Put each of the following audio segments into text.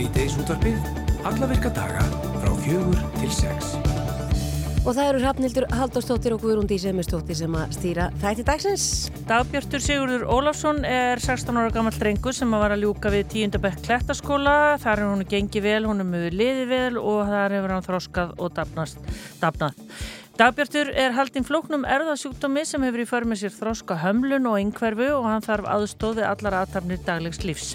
Sýteis útvarpið, alla virka daga frá fjögur til sex. Og það eru Hrafnildur Halldórsdóttir og Guðrún Dísemistóttir sem að stýra þætti dagsins. Dagbjörtur Sigurður Ólafsson er 16 ára gammal drengur sem að var að ljúka við tíundabæk klettaskóla. Þar er hún gengið vel, hún er mjög liðið vel og þar hefur hann þróskað og dafnað. Dagbjörtur er haldinn flóknum erðasjúkdómi sem hefur í för með sér þróska hömlun og yngverfu og hann þarf aðstóði allar aðtapnir daglegs lífs.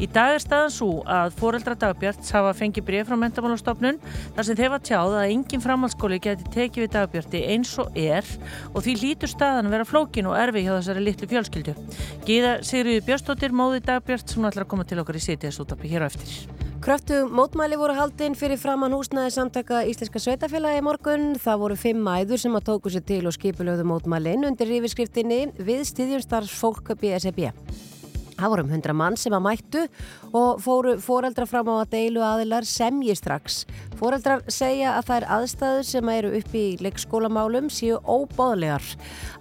Í dag er staðan svo að foreldra Dagbjörts hafa fengið breyf frá mentamálastofnun þar sem þeir var tjáð að engin framhaldsskóli geti tekið við Dagbjörti eins og er og því lítur staðan að vera flókin og erfi hjá þessari litlu fjölskyldu. Gíða Sigriði Björnstóttir, móði Dagbjört sem ætlar að koma til okkar í sitiðasútapi hér á eftir. Kröftu mótmæli voru haldinn fyrir framann húsnaði samtaka Íslenska sveitafélagi morgun. Það voru fimm mæður sem að tóku sér til og skipulögðu mótmælinn undir yfirskriftinni við stýðjum starfsfólk BSB. Það voru um hundra mann sem að mættu og fóru foreldra fram á að deilu aðilar semji strax. Foreldrar segja að það er aðstæður sem eru upp í leikskólamálum séu óbáðlegar.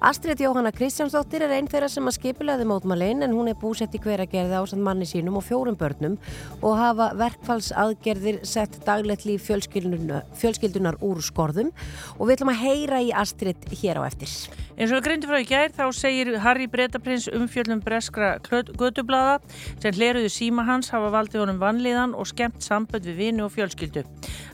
Astrid Jóhanna Kristjánsdóttir er einn þeirra sem að skipilaði mótmælinn en hún er búsett í hveragerði ásand manni sínum og fjórum börnum og hafa verkfallsaðgerðir sett daglegt líf fjölskyldunar úr skorðum og við ætlum að heyra í Astrid hér á eftir. Eins og við grindum frá í gær þá segir Harry Bretaprins umfjöldum breskra gödublaða sem hleruðu síma hans hafa valdið honum vanlíðan og skemmt sambönd við vini og fjölskyldu.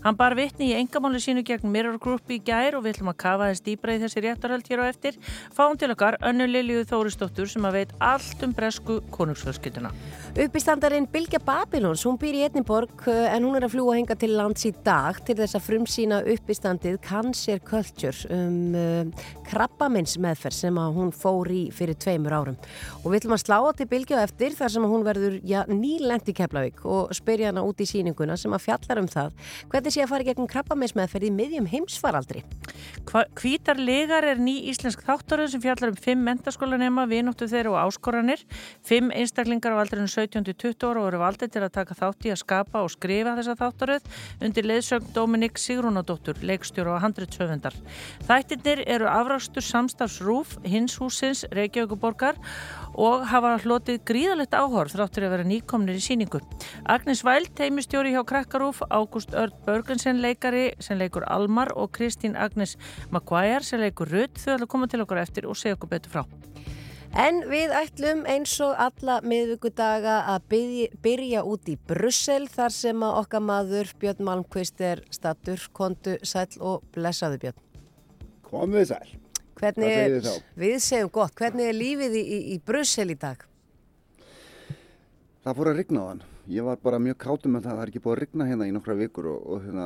Hann bar vitni í engamáli sínu gegn Mirror Group í gær og við ætlum að kafa þess dýbra í þessi réttarhald hér á eftir. Fáum til okkar önnu Lilju Þóristóttur sem að veit allt um bresku konungsfjölskylduna. Uppistandarinn Bilge Babilons, hún býr í Edinborg en hún er að fljúa henga til lands í dag til þess að frumsýna uppistandið Cancer Culture um uh, krabbamins meðferð sem að hún fór í fyrir tveimur árum. Og við ætlum að slá á til Bilge á eftir þar sem að hún verður já, nýlend í Keflavík og spyrja hana út í síninguna sem að fjallar um það. Hvernig sé að fara gegn krabbamins meðferð í miðjum heimsfaraldri? Hvítar legar er ný íslensk þáttaröð sem fjallar um fimm mentaskólanema, vinóttu þeirra og áskoranir. Fimm einstaklingar á aldrinu 17-20 ára og eru valdið til að taka þátt í að skapa og skrifa þessa þáttaröð undir leðsögn Dominik Sigrúnadóttur, leikstjóru og handritsöfundar. Þættirnir eru afrástur samstafsrúf hins húsins Reykjavíkuborgar og hafa hlotið gríðalegt áhorf þráttur að vera nýkomnir í síningu. Agnes Væld, teimistjóri hjá Krakkarúf, Ágúst Örd Börgensen leikari sem leikur Almar og Kristín Agnes Maguire sem leikur Rudd þau ætla að koma til okkur eftir og segja okkur betur frá. En við ætlum eins og alla miðvíkudaga að byrja, byrja út í Brussel þar sem að okkar maður Björn Malmqvist er statur, kontu, sæl og blessaðu Björn. Komið sæl. Hvernig er, við segjum gott, hvernig er lífið í, í, í Brussel í dag? Það fór að rigna á hann. Ég var bara mjög kátum með það að það er ekki búið að rigna hérna í nokkra vikur og, og hérna,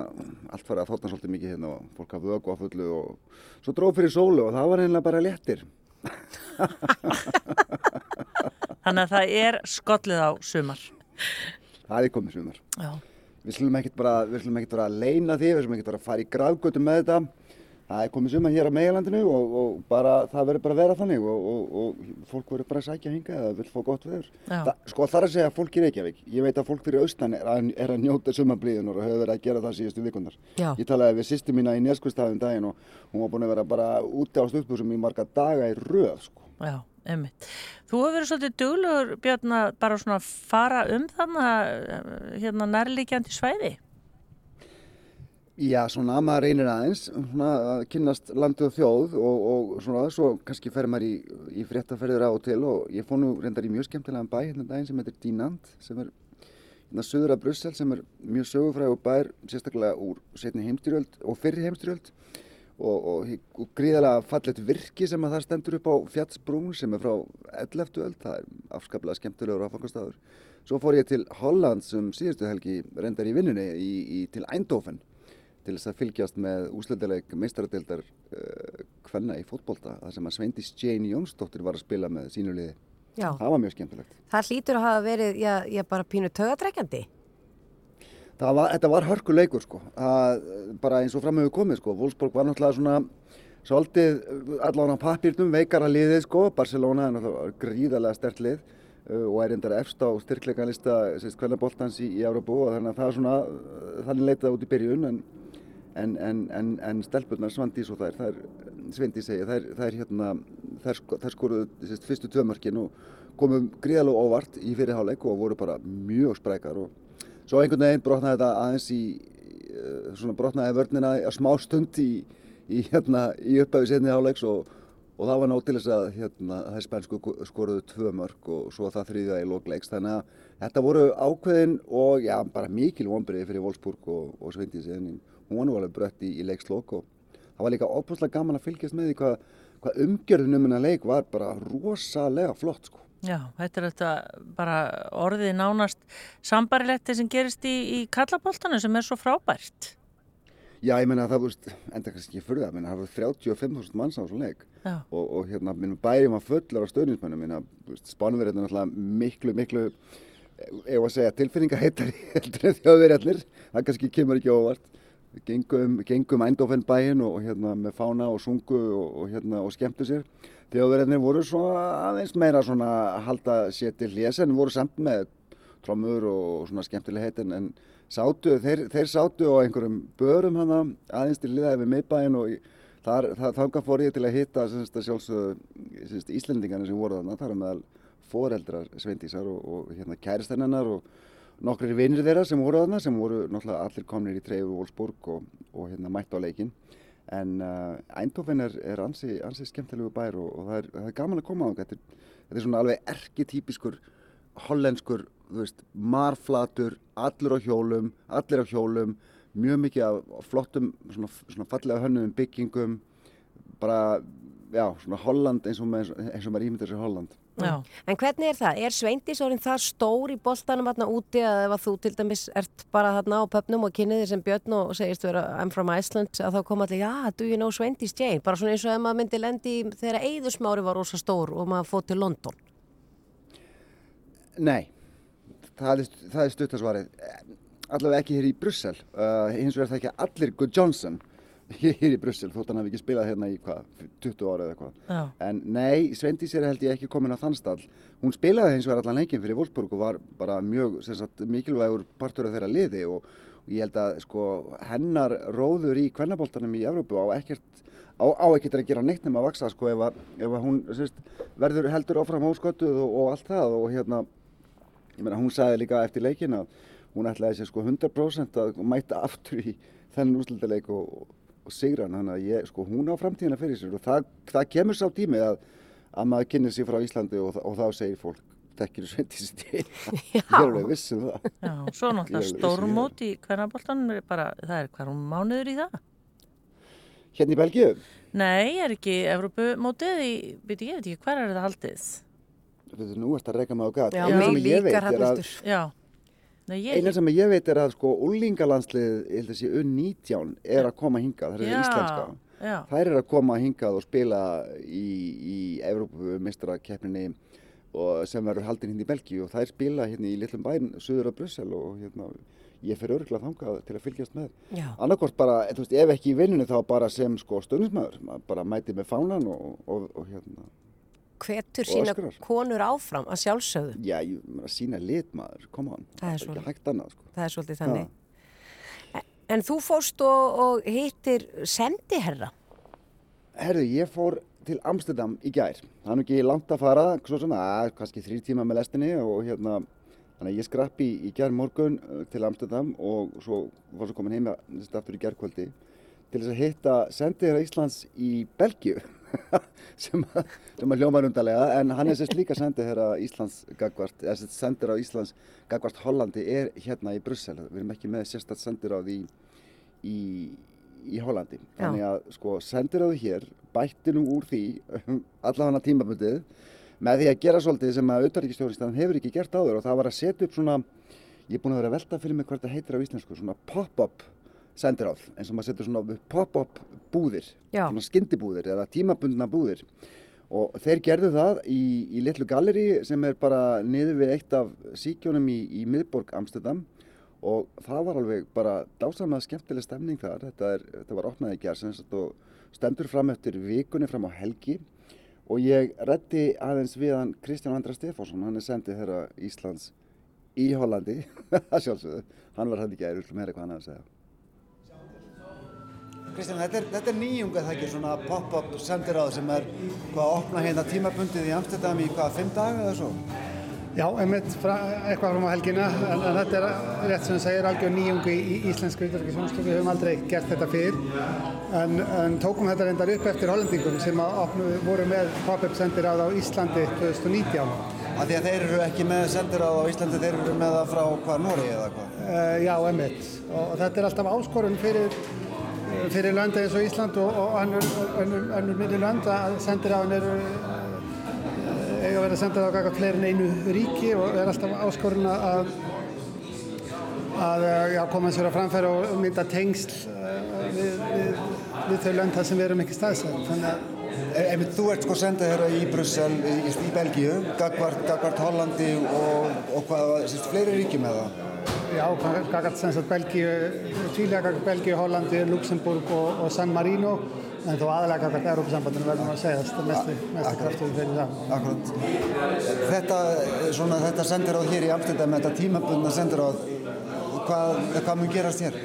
allt farið að þóttan svolítið mikið hérna og fólk hafði öku á fullu og svo dróð fyrir sólu og það var einlega bara léttir. Þannig að það er skollið á sumar. Það er komið sumar. Já. Við slumum ekkert bara, við slumum ekkert bara að leina því, við slumum ekkert bara að fara í gravgötu með þetta. Það er komið sumar hér á meilandinu og, og bara, það verður bara að vera þannig og, og, og fólk verður bara að sækja hinga eða vil fá gott veður. Þa, sko það er að segja að fólk í Reykjavík, ég veit að fólk fyrir austan er að, er að njóta sumarblíðunar og hefur verið að gera það síðustu vikunar. Já. Ég talaði við sýstu mína í Neskvistafum daginn og hún var búin að vera bara úti á stuðbúsum í marga daga í röð sko. Já, einmitt. Þú hefur verið svolítið duglegur, Björn, að bara svona fara um þannig hérna nærlíkjandi svæði. Já, svona maður reynir aðeins svona, að kynnast landið og þjóð og, og svona svo kannski fer maður í, í fréttaferðir á og til og ég fór nú reyndar í mjög skemmtilegan bæ hérna um daginn sem heitir Dínand sem er hérna söður af Brussel sem er mjög sögufræg og bær sérstaklega úr setni heimstyrjöld og fyrri heimstyrjöld og, og, og gríðarlega fallet virki sem að það stendur upp á Fjatsbrún sem er frá 11. öld, það er afskaplega skemmtilegur áfangastafur. Svo fór ég til Hollands um síðustu helgi reyndar í vinnunni í, í, til Eindhoven til þess að fylgjast með úslendileg meistaradildar uh, kvenna í fótbolta þar sem að Sveindis Jane Jónsdóttir var að spila með sínu liði. Já, Það var mjög skemmtilegt. það hlýtur að hafa verið, já, já bara pínu tögadrekkjandi. Það var, þetta var hörkuleikur sko, það, bara eins og fram hefur komið sko, Wolfsburg var náttúrulega svona svolítið allavega á pappirnum veikara liðið sko, Barcelona er náttúrulega gríðarlega stert lið uh, og er endara efst á styrkleikanlista hvernig í, í Európu og þannig að það er svona, uh, þannig leitaði út í byrjun en, en, en, en, en stelpurnar Svandís og þær, þær Sveindi segja, þær, þær, hérna, þær, sko- þær skoruðu sérst, fyrstu tvömörkin og komum gríðarlega óvart í fyrirháleik og voru bara mjög sprækar og svo einhvern veginn brotnaði þetta aðeins í uh, svona brotnaði vörnina að smá stund í, í, hérna, í uppæfi setni áleiks og, og það var til þess að hérna, það spænsku skoruðu tvö mörg og svo það þrýða í lókleiks þannig að þetta voru ákveðin og já, bara mikil vonbreiði fyrir Wolfsburg og, og Sveindísi en hún var alveg brött í, í leikslokk og það var líka óbúslega gaman að fylgjast með því hvað, hvað umgjörðunum en að leik var bara rosalega flott sko. Já, þetta er þetta bara orðið nánast sambarilegt sem gerist í, í kallaboltanu sem er svo frábært. Já, ég menna að það, veist, enda kannski ekki fyrir það, menna það var 35.000 manns á svona leik og, og hérna, minnum bæri maður fullar á stöðnismennum, minna, spánverðin er náttúrulega miklu, miklu, ef að segja, tilfinningaheitari heldur en þjóðverðallir, það kannski kemur ekki óvart. Gengum, gengum Eindhoven bæin og, hérna með fána og sungu og, og hérna og skemmtu sér. Þjóðverðinir voru svona aðeins meira svona að halda sér til hljés en voru samt með trómur og svona skemmtileg heitin en sátu, þeir, þeir sátu á einhverjum börum hana aðeins til liðaði við miðbæin og þar, það, þanga fór ég til að hitta sjálfsögðu Íslendingarnir sem voru þarna, þar er meðal foreldrar Sveindísar og, og hérna kæristennar og nokkrir vinnir þeirra sem voru þarna sem voru náttúrulega allir komnir í Treyfu Wolfsburg og, og hérna mætt á leikin en uh, Eindhoven er, er ansi, ansi skemmtilegu bær og, og það, er, það er gaman að koma á þetta þetta er svona alveg erketypiskur hollenskur, þú veist, marflatur allir á hjólum, allir á hjólum mjög mikið af flottum svona, svona fallega hönnum byggingum bara, já, svona Holland eins og, með, eins og maður ímyndir sér Holland Já. En hvernig er það? Er Sveindís orðin það stór í boltanum hérna úti að ef að þú til dæmis ert bara hérna á pöpnum og kynniðir sem Björn og segist vera I'm from Iceland að þá koma allir, já, do you know Sveindís Jane? Bara svona eins og ef maður myndi lendi þegar Eðursmári var rosa stór og maður fótt til London. Nei, það er, það er stuttasvarið. Allavega ekki hér í Brussel. Uh, hins vegar það ekki allir Good Johnson hér í Brussel þótt hann hafi ekki spilað hérna í hvað, 20 ára eða eitthvað. En nei, Sveindís er held ég ekki komin á þann stall. Hún spilaði hins vegar allan leikin fyrir Wolfsburg og var bara mjög sagt, mikilvægur partur af þeirra liði og, og ég held að sko, hennar róður í kvennaboltanum í Evrópu á ekkert á, á ekkert að gera neitt nema að vaksa sko ef, að, ef að hún sérst, verður heldur áfram hósköttuð og, og allt það og hérna, ég meina hún sagði líka eftir leikin að hún ætlaði sér sko 100% að mæta aftur í þennan úslutuleik og og sigran, þannig að ég, sko, hún á framtíðina fyrir sér og það, það kemur sá tími að, að maður kynir sér frá Íslandi og, og þá segir fólk, þekkir þú sveitis í ég er alveg vissum það. Já, svo náttúrulega stórmót í hvernaboltan bara, það er hverjum mánuður í það. Hérna í Belgíu? Nei, er ekki Evrópumótið í, veit ég, veit ekki, hver er þetta haldið? Þú veit, nú ert að reyka á gat. Já, líkar hann Já Nei, ég... Einar sem ég veit er að sko úlingalandslið, U19 er að koma hingað, það er íslenska. já. þær er að koma hingað og spila í, í Evrópumistra-keppninni sem verður haldinn hérna í Belgíu og þær spila hérna í litlum bæn söður af Brussel og hérna ég fer öruglega þangað til að fylgjast með. Annarkort bara, þú veist, ef ekki í vinnunni þá bara sem sko stöðnismæður bara mæti með fánan og, og, og hérna hvetur sína konur áfram að sjálfsögðu. Já, ég meina sína litmaður, koma hann, það er ekki hægt annað. Sko. Það er svolítið þannig. Ja. En þú fórst og, og hittir sendiherra? Herðu, ég fór til Amsterdam í gær. Það er nú ekki langt að fara, svo sem að, kannski þrý tíma með lestinni og hérna, þannig að ég skrappi í gær morgun uh, til Amsterdam og svo var svo komin heima aftur í gærkvöldi til þess að hitta sendiherra Íslands í Belgíu. sem, að, sem að hljóma rundalega en hann er sérst líka sendið hér að Íslands gagvart, eða sérst sendir á Íslands gagvart Hollandi er hérna í Brussel. Við erum ekki með sérst að sendir á því í, í Hollandi. Þannig að sko sendir á því hér bætti nú úr því allavega tímabundið með því að gera svolítið sem að auðvaríkistjóðaristan hefur ekki gert áður. Og það var að setja upp svona ég er búin að vera að velta fyrir mig hvað þetta heitir á íslensku svona pop-up sendiráð eins og maður setur svona pop-up búðir, Já. svona skyndibúðir eða tímabundna búðir. Og þeir gerðu það í, í litlu galleri sem er bara niður við eitt af síkjónum í, í miðborg Amsterdam. Og það var alveg bara dásamlega skemmtileg stemning þar, þetta, er, þetta var opnaði gerðsins og stendur fram eftir vikunni fram á helgi. Og ég reddi aðeins við hann Kristján Andra Stefánsson, hann er sendið þeirra Íslands í Hollandi, það sjálfsögðu, hann var hann ekki að erum hér eitthvað hann að segja. Kristján, þetta er, þetta er nýjunga það ekki svona pop-up sendiráð sem er hvað að opna hérna tímabundið í Amsterdam í hvað, fimm daga eða svo? Já, einmitt fra, eitthvað fram á helgina, en, en þetta er rétt sem það segir algjör nýjungu í, í íslensk viðverkisjónslu. Við höfum aldrei gert þetta fyrr, en, en tókum þetta reyndar upp eftir hollendingum sem opnu, voru með pop-up sendiráð á Íslandi 2019. Af því að þeir eru ekki með sendiráð á Íslandi, þeir eru með það frá hvað, Nóri eða hvað? Uh, já, einmitt. Og, og þetta er alltaf áskorun fyrir, fyrir landa eins og Ísland og, og önnur, milli landa að sendiráðin eru eiga að vera sendað á kakað fleiri en einu ríki og er alltaf áskorun að, að já, koma sér á framfæri og mynda tengsl við, við, við þau lönd þar sem við erum ekki staðsett. Þannig að Einmitt, þú ert sko sendað hérna í Brussel, í, í Belgíu, Gagvart Hollandi og, og hvað, sérst, fleiri ríki með það? Já, Gagvart sem sagt Belgíu, tvílega Gagvart Belgíu, Hollandi, Luxemburg og, og San Marino en þó aðalega Gagvart Európa-sambandinu verðum að segja þetta mestu, mestu kraftuði fyrir það. Akkurat. Þetta, svona, þetta sendiráð hér í Amsterdam, þetta tímabundna sendiráð, hvað, hvað mun gerast hér?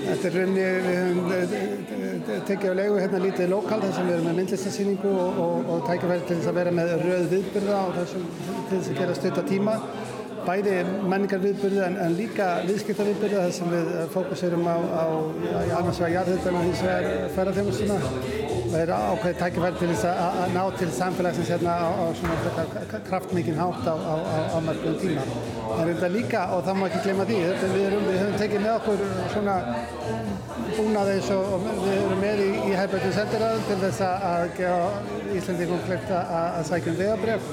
Þetta er rauninni, við höfum tekið á leigu hérna lítið lokal þar sem við erum með myndlistarsýningu og, og, og tækifæri til þess að vera með rauð viðbyrða og þessum til þess að gera stutta tíma. Bæði menningar viðbyrða en, en líka viðskipta viðbyrða þar sem við fókusirum á, á, á annars vegar jarðhildana hins vegar ferðarþjónustuna. Er ákveðið tækifæri til þess að, ná til samfélagsins hérna á, á svona kraftmikinn hátt á, á mörgum tíma. En þetta líka, og það má ekki glema því, við, erum, við höfum tekið með okkur svona búnaði eins og, og við erum með í, í Hærbjörnum sendiræðum til þess að gefa Íslandingum kleipt að sækjum vegabref.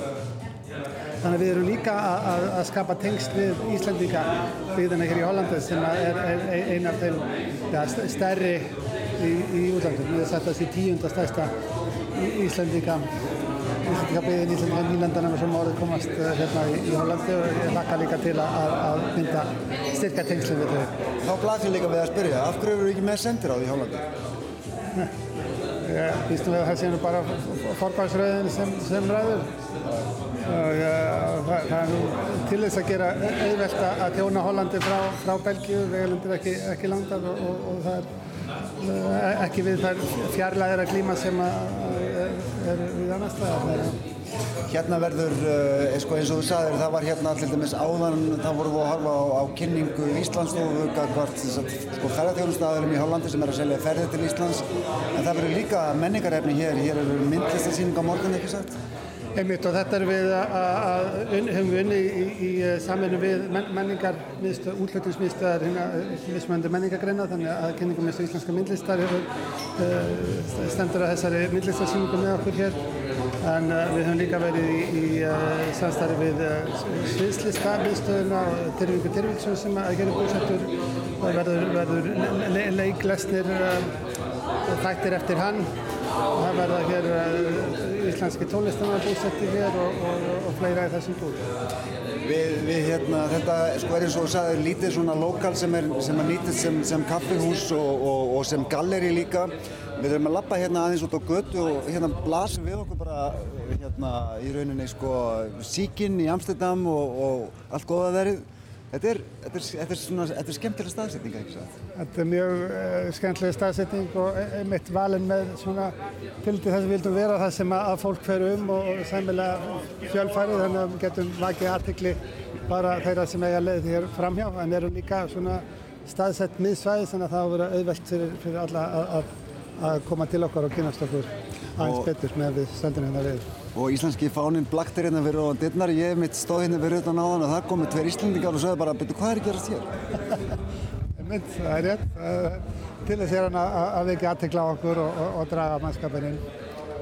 Þannig að við erum líka að, að, skapa tengsl við Íslandinga byggðina hér í Hollandi sem er, er eina af þeim ja, stærri í, í útlandum. Við setjum þessi tíunda stærsta Íslandinga Íslandinga byggðin Íslandinga nýlandanum sem árið komast hérna í, í Hollandi og ég hlakka líka til að, að mynda styrka tengslinn við þau. Þá blasir líka við að spyrja, af hverju eru ekki með sendiráð í Hollandi? Ég býstum við að það séum bara forgangsröðin sem, sem ræður. Og, uh, það, það er nú til þess að gera auðvelt að þjóna Hollandi frá, frá Belgíu, vegalendir ekki, ekki landar og, og, og það er ekki við þær fjarlæðir að glíma sem er, við annar staðar. Hérna verður, uh, sko, eins og þú sagðir, það var hérna allir dæmis áðan, þá vorum við að horfa á, á kynningu Íslandsstofu, hvort sko, ferðarþjónustæðurum í Hollandi sem er að selja ferðir til Íslands, en það verður líka menningarefni hér, hér eru myndlistarsýning á morgun, ekki sagt? Einmitt og þetta er við að höfum við unni í, í, í samverðinu við menningar, útlötingsmiðstöðar hérna mismöndi menningargreina þannig að kynningum eins og íslenska myndlistar uh, stendur að þessari myndlistarsýningu með okkur hér. En uh, við höfum líka verið í, í uh, samstarfi við sviðslista miðstöðuna og Tyrfingur Tyrfingsson sem að gera búsettur. Og verður, verður le leiklesnir þættir eftir hann það verða hér íslenski tónlistanar búsetti hér og, og, og fleira í þessum búr. Við, við hérna, þetta sko er eins og þú sagði lítið svona lokal sem er, sem er nýtið sem, sem kaffihús og, og sem galleri líka. Við þurfum að lappa hérna aðeins út á götu og hérna blasum við okkur bara hérna í rauninni sko síkinn í Amsterdam og allt góða verið. Þetta er, þetta, er, þetta, er svona, þetta er skemmtilega staðsetning, ekki svo? Þetta er mjög uh, skemmtilega staðsetning og einmitt valin með svona fylgdi þess að við vildum vera það sem að fólk fer um og, sæmilega fjölfærið þannig að við getum vakið artikli bara þeirra sem eiga leið hér framhjá en erum líka svona staðsett miðsvæði þannig að það á að vera auðvelt fyrir, fyrir alla að, að, að koma til okkar og kynast okkur aðeins betur með við sendinu hérna við. Og íslenski fánin blaktir hérna fyrir ofan dittnar. Ég hef mitt stóð hérna fyrir utan áðan og það komið tveir íslendingar og sögðu bara, betur hvað er að gerast hér? Mynd, það er rétt. Til þess er hann að við ekki aðtekla á okkur og, og, og draga mannskapin inn.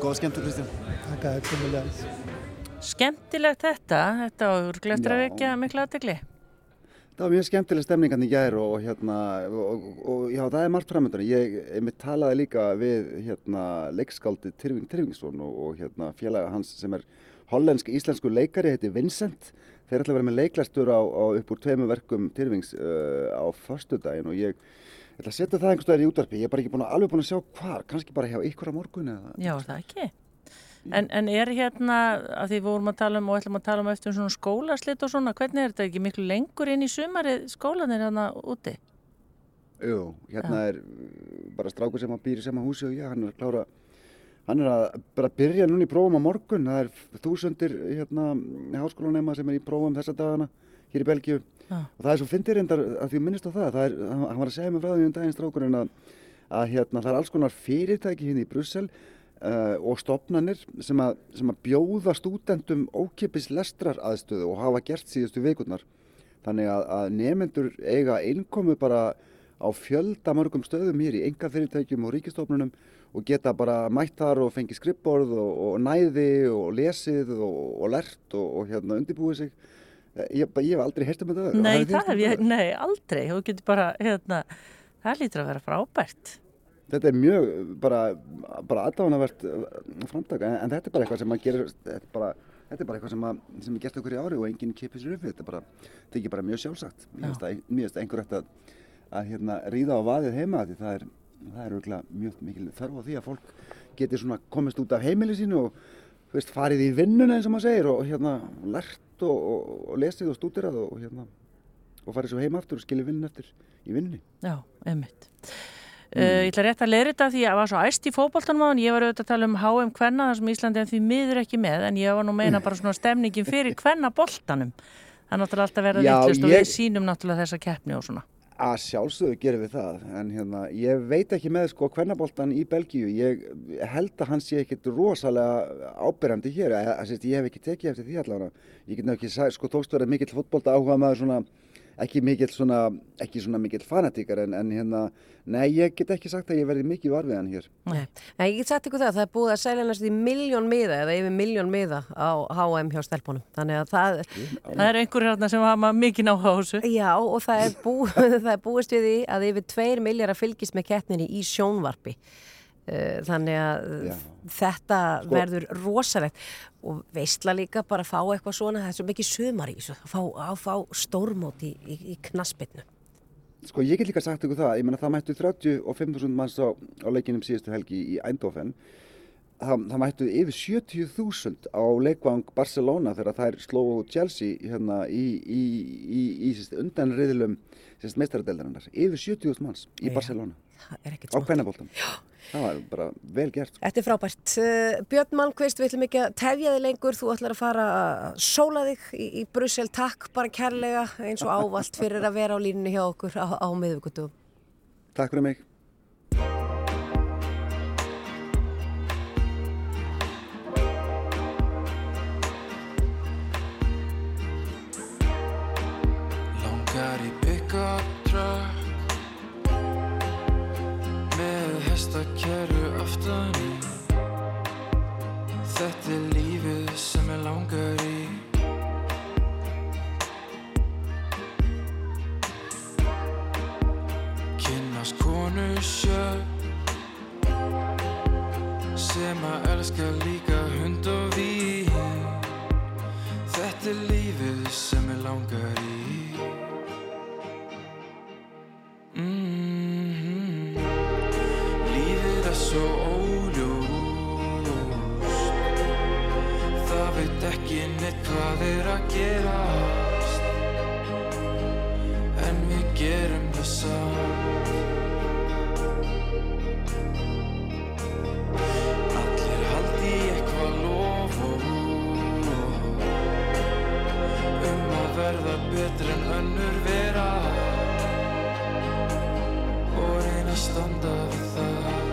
Góða skemmtu, Kristján. Takk að þetta er mjög Skemmtilegt þetta, þetta áður glöftur að vekja miklu aðtekli. Það var mjög skemmtileg stemningan í gær og, hérna, og, og já, það er margt framöndan. Ég einmitt talaði líka við hérna, leikskáldi Tyrfing Tyrfingsson og, og hérna, félaga hans sem er hollensk-íslensku leikari, heiti Vincent. Þeir ætla að vera með leiklastur á, á upp úr tveimu verkum Tyrfings uh, á förstudaginn og ég ætla að setja það einhvers vegar í útvarpi. Ég er bara ekki búin að, alveg búin að sjá hvar, kannski bara hjá ykkur á morgun eða... Já, það ekki. En, en er hérna, að því við vorum að tala um og ætlum að tala um eftir svona skólaslit og svona, hvernig er þetta ekki miklu lengur inn í sumarið skólanir hérna úti? Jú, hérna ja. er bara strákur sem býr í sama húsi og ég, hann er að klára Hann er að bara byrja núna í prófum á morgun. Það er þúsundir hérna, háskólanema sem er í prófum þessa dagana hér í Belgíu. Ja. Og það er svo fyndir reyndar að því minnist á það. það er, hann var að segja mig frá því um daginn strákurinn að, að hérna, það er alls konar fyrirtæki hérna í Brussel uh, og stopnannir sem að, sem að bjóða stúdendum ókipis lestrar aðstöðu og hafa gert síðustu vikurnar. Þannig að, að nefnendur eiga einkomu bara á fjölda mörgum stöðum hér í enga fyrirtækjum og ríkistofnunum og geta bara mætt þar og fengið skrippborð og, og næði og lesið og, og lert og, og hérna undirbúið sig. Ég, ég hef aldrei heyrst um þetta. Nei, það hef ég, nei, aldrei. Þú getur bara, hérna, það lítur að vera frábært. Þetta er mjög, bara, bara aðdáðanavert uh, framtaka, en, en þetta er bara eitthvað sem maður gerir, þetta er bara, þetta er bara eitthvað sem, að, sem er gert okkur í ári og enginn kipir sér upp við. Þetta er bara, þetta er bara mjög sjálfsagt. Mér finnst einhver eftir að, að hérna, ríða á vaðið heima því það er það er auðvitað mjög mikil þörf á því að fólk geti svona komist út af heimili sínu og veist, farið í vinnuna eins og maður segir og hérna lært og, og, og lesið og stúdirað og hérna og farið svo heima aftur og skilja vinnin eftir í vinninni. Já, einmitt. Mm. Uh, ég ætla rétt að leira þetta því að ég var svo æst í hann, ég var auðvitað að tala um HM Kvenna þar sem Íslandi en því miður ekki með en ég var nú meina bara svona stemningin fyrir Kvennaboltanum. Það er náttúrulega alltaf verið að vittlust og við sínum náttúrulega þessa keppni og svona. Að sjálfsögðu gerum við það, en hérna, ég veit ekki með sko hvernaboltan í Belgíu, ég held að hann sé ekkert rosalega ábyrjandi hér, ég, ég hef ekki tekið eftir því allavega, ég get náttúrulega ekki, sko tókst ekki mikill svona, ekki svona mikill fanatíkar en, en hérna, nei ég get ekki sagt að ég verði mikið varfið hann hér. Nei, nei ég get sagt ykkur það, það er búið að selja næstu í miljón miða eða yfir miljón miða á H&M hjá stelpunum, þannig að það... Það er einhverjir hérna sem hafa mikið þessu. Já og það er, bú, það er búist við því að yfir tveir miljard að fylgist með kettninni í sjónvarpi. Eh, þannig að Já. þetta sko, verður rosalegt. Og veistla líka bara að fá eitthvað svona það er svo mikið sömar í þessu að fá, fá stórmót í, í, í knaspinu Sko ég get líka sagt ykkur það ég menna það mættu 35.000 manns á, á leikinum síðustu helgi í Eindhoven. Það, það mættu yfir 70.000 á leikvang Barcelona þegar þær slóðu Chelsea hérna í, í undanriðlum meistaradeldarinnar yfir 70.000 manns í Já, Barcelona. á kvennabóltan það var bara vel gert sko. Þetta er frábært. Uh, Björn Malmqvist, við ætlum ekki að tefja þig lengur. Þú ætlar að fara að sóla þig í, í Brussel, takk bara kærlega eins og ávalt fyrir að vera á línunni hjá okkur á, á miðugutu Takk fyrir mig. Langar í pick-up truck hestakerru aftan í. Þetta er lífið sem ég langar í. Kynnast konu sjálf sem að elska líka hund og vín. Þetta er lífið sem ég langar í hvað er að gerast. En við gerum það samt. Allir haldi eitthvað lof og um að verða betur en önnur vera. Og reyna að standa við það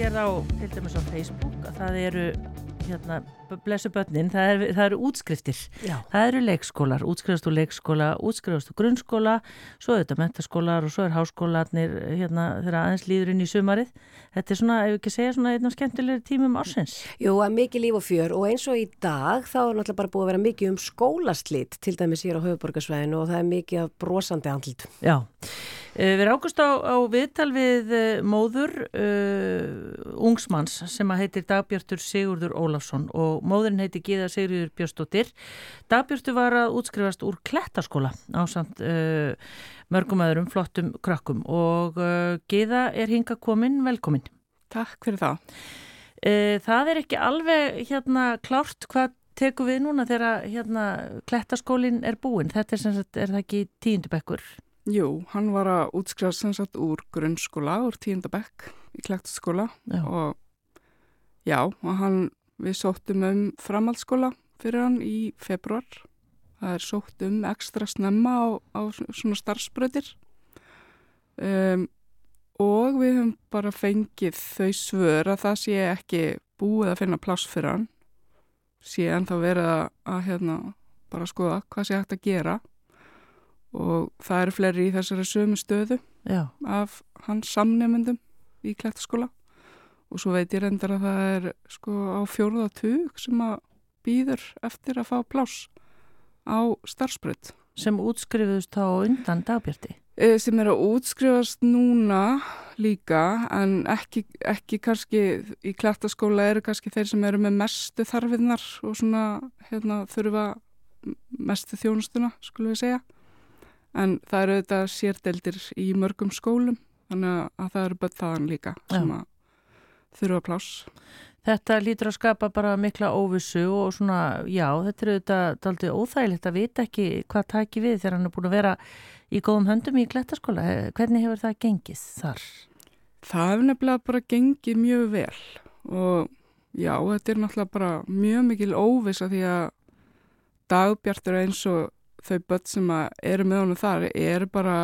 sér á til dæmis á Facebook að það eru hérna, blessu börnin, það, er, það eru útskriftir. Já. það eru leikskólar, útskrifast úr leikskóla útskrifast úr grunnskóla svo er þetta mentaskólar og svo er háskólarnir hérna þegar aðeins líður inn í sumarið. Þetta er svona, ef ekki segja svona einn af skemmtilegri tímum ársins. Jú, að mikið líf og fjör og eins og í dag þá er náttúrulega bara búið að vera mikið um skólaslit til dæmis hér á höfuborgarsvæðinu og það er mikið Eh, við rákust á, á viðtal við eh, móður uh, ungsmanns sem að heitir Dagbjörtur Sigurður Ólafsson og móðurinn heitir Gíða Sigurður Björstóttir. Dagbjörtur var að útskrifast úr klettaskóla á samt uh, mörgum öðrum flottum krakkum og uh, Gíða er hinga komin, velkomin. Takk fyrir það. Það er ekki alveg hérna klárt hvað tekum við núna þegar hérna klettaskólinn er búinn. Þetta er sem sagt, er það ekki tíundubekkur? Jú, hann var að útskrifa sem sagt úr grunnskóla, úr tíundabekk í klæktaskóla og já, og hann, við sóttum um framhaldsskóla fyrir hann í februar. Það er sótt um ekstra snemma á, á svona starfsbröðir um, og við höfum bara fengið þau svör að það sé ekki búið að finna pláss fyrir hann, sé ennþá verið að, að hérna, bara skoða hvað sé hægt að gera og það eru fleiri í þessari sömu stöðu Já. af hans samnefndum í klættaskóla og svo veit ég reyndar að það er sko á fjórðatug sem að býður eftir að fá pláss á starfsbröð sem útskrifuðust á undan dagbjörti. Eh, sem er að útskrifast núna líka en ekki, ekki kannski í klættaskóla eru kannski þeir sem eru með mestu þarfinnar og svona hérna, þurfa mestu þjónustuna skulum við segja en það eru þetta sérdeldir í mörgum skólum þannig að það eru börn þaðan líka sem Já. að þurfa pláss Þetta lítur að skapa bara mikla óvissu og svona, já, þetta er auðvitað daldið óþægilegt að vita ekki hvað taki við þegar hann er búin að vera í góðum höndum í klettaskóla. Eh, Hvernig hefur það gengið þar? Það hefur nefnilega bara gengið mjög vel og já, þetta er náttúrulega bara mjög mikil óvisa því að dagbjartur eins og þau börn sem eru með honum þar eru bara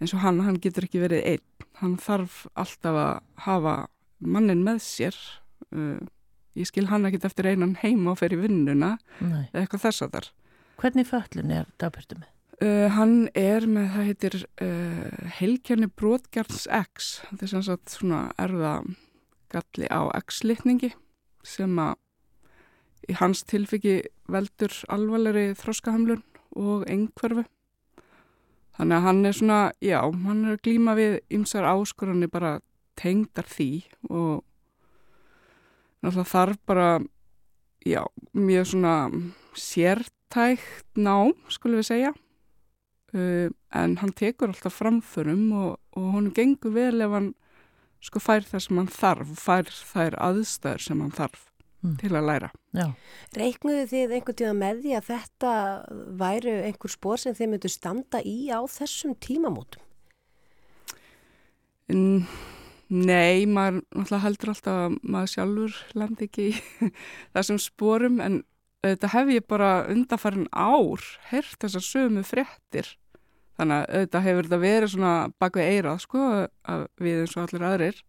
eins og hann, hann getur ekki verið einn. Hann þarf alltaf að hafa mannin með sér. Uh, ég skil hann ekkit eftir einan heima og fer í vinnuna eða eitthvað þess að þar. Hvernig föllun er dagbjörtu með? Uh, hann er með, það heitir uh, heilkenni brotgjarns X, þetta er sem sagt svona erða galli á X-litningi sem að í hans tilfiki veldur alvarlegri þróskahamlun og engverfu. Þannig að hann er svona, já, hann er að glíma við ymsar áskoranir bara tengdar því og náttúrulega þarf bara, já, mjög svona sértækt nám, skulum við segja. Uh, en hann tekur alltaf framförum og, og honum gengur vel ef hann sko fær það sem hann þarf, fær þær aðstæður sem hann þarf. Mm. til að læra. Já. Reiknuðu þið einhvern tíma með því að þetta væru einhver spór sem þið myndu standa í á þessum tímamótum? Nei, maður náttúrulega heldur alltaf að maður sjálfur landi ekki í þessum spórum en þetta hef ég bara undanfærin ár hert þessar sömu fréttir þannig að þetta hefur þetta verið svona bak við eirað sko að við eins og allir aðrir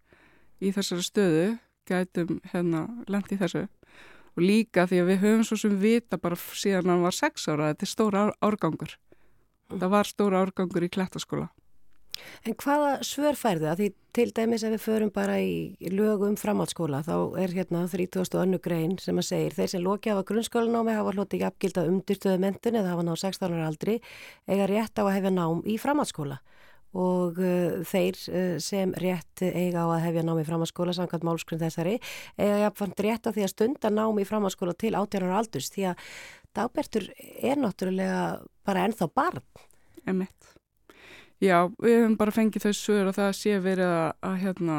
í þessari stöðu gætum hérna lendi þessu. Og líka því að við höfum svo sem vita bara síðan að hann var sex ára þetta er stóra árgangur. Það var stóra árgangur í klettaskóla. En hvaða svör færðu að því til dæmis ef við förum bara í lögum framhaldsskóla þá er hérna 30. önnu grein sem að segir þeir sem loki af að grunnskólanámi hafa hlutið jafngild að umdyrstuðu mentun eða hafa náð 16 ára aldri eiga rétt á að hefja nám í framhaldsskóla og uh, þeir uh, sem rétt eiga á að hefja nám í framhaldsskóla samkvæmt málskrun þessari eiga jafnfant rétt á því að stunda nám í framhaldsskóla til 18 ára aldurs því að dagbertur er náttúrulega bara ennþá barn. Emitt. Já, við hefum bara fengið þau sögur og það sé verið að, að hérna,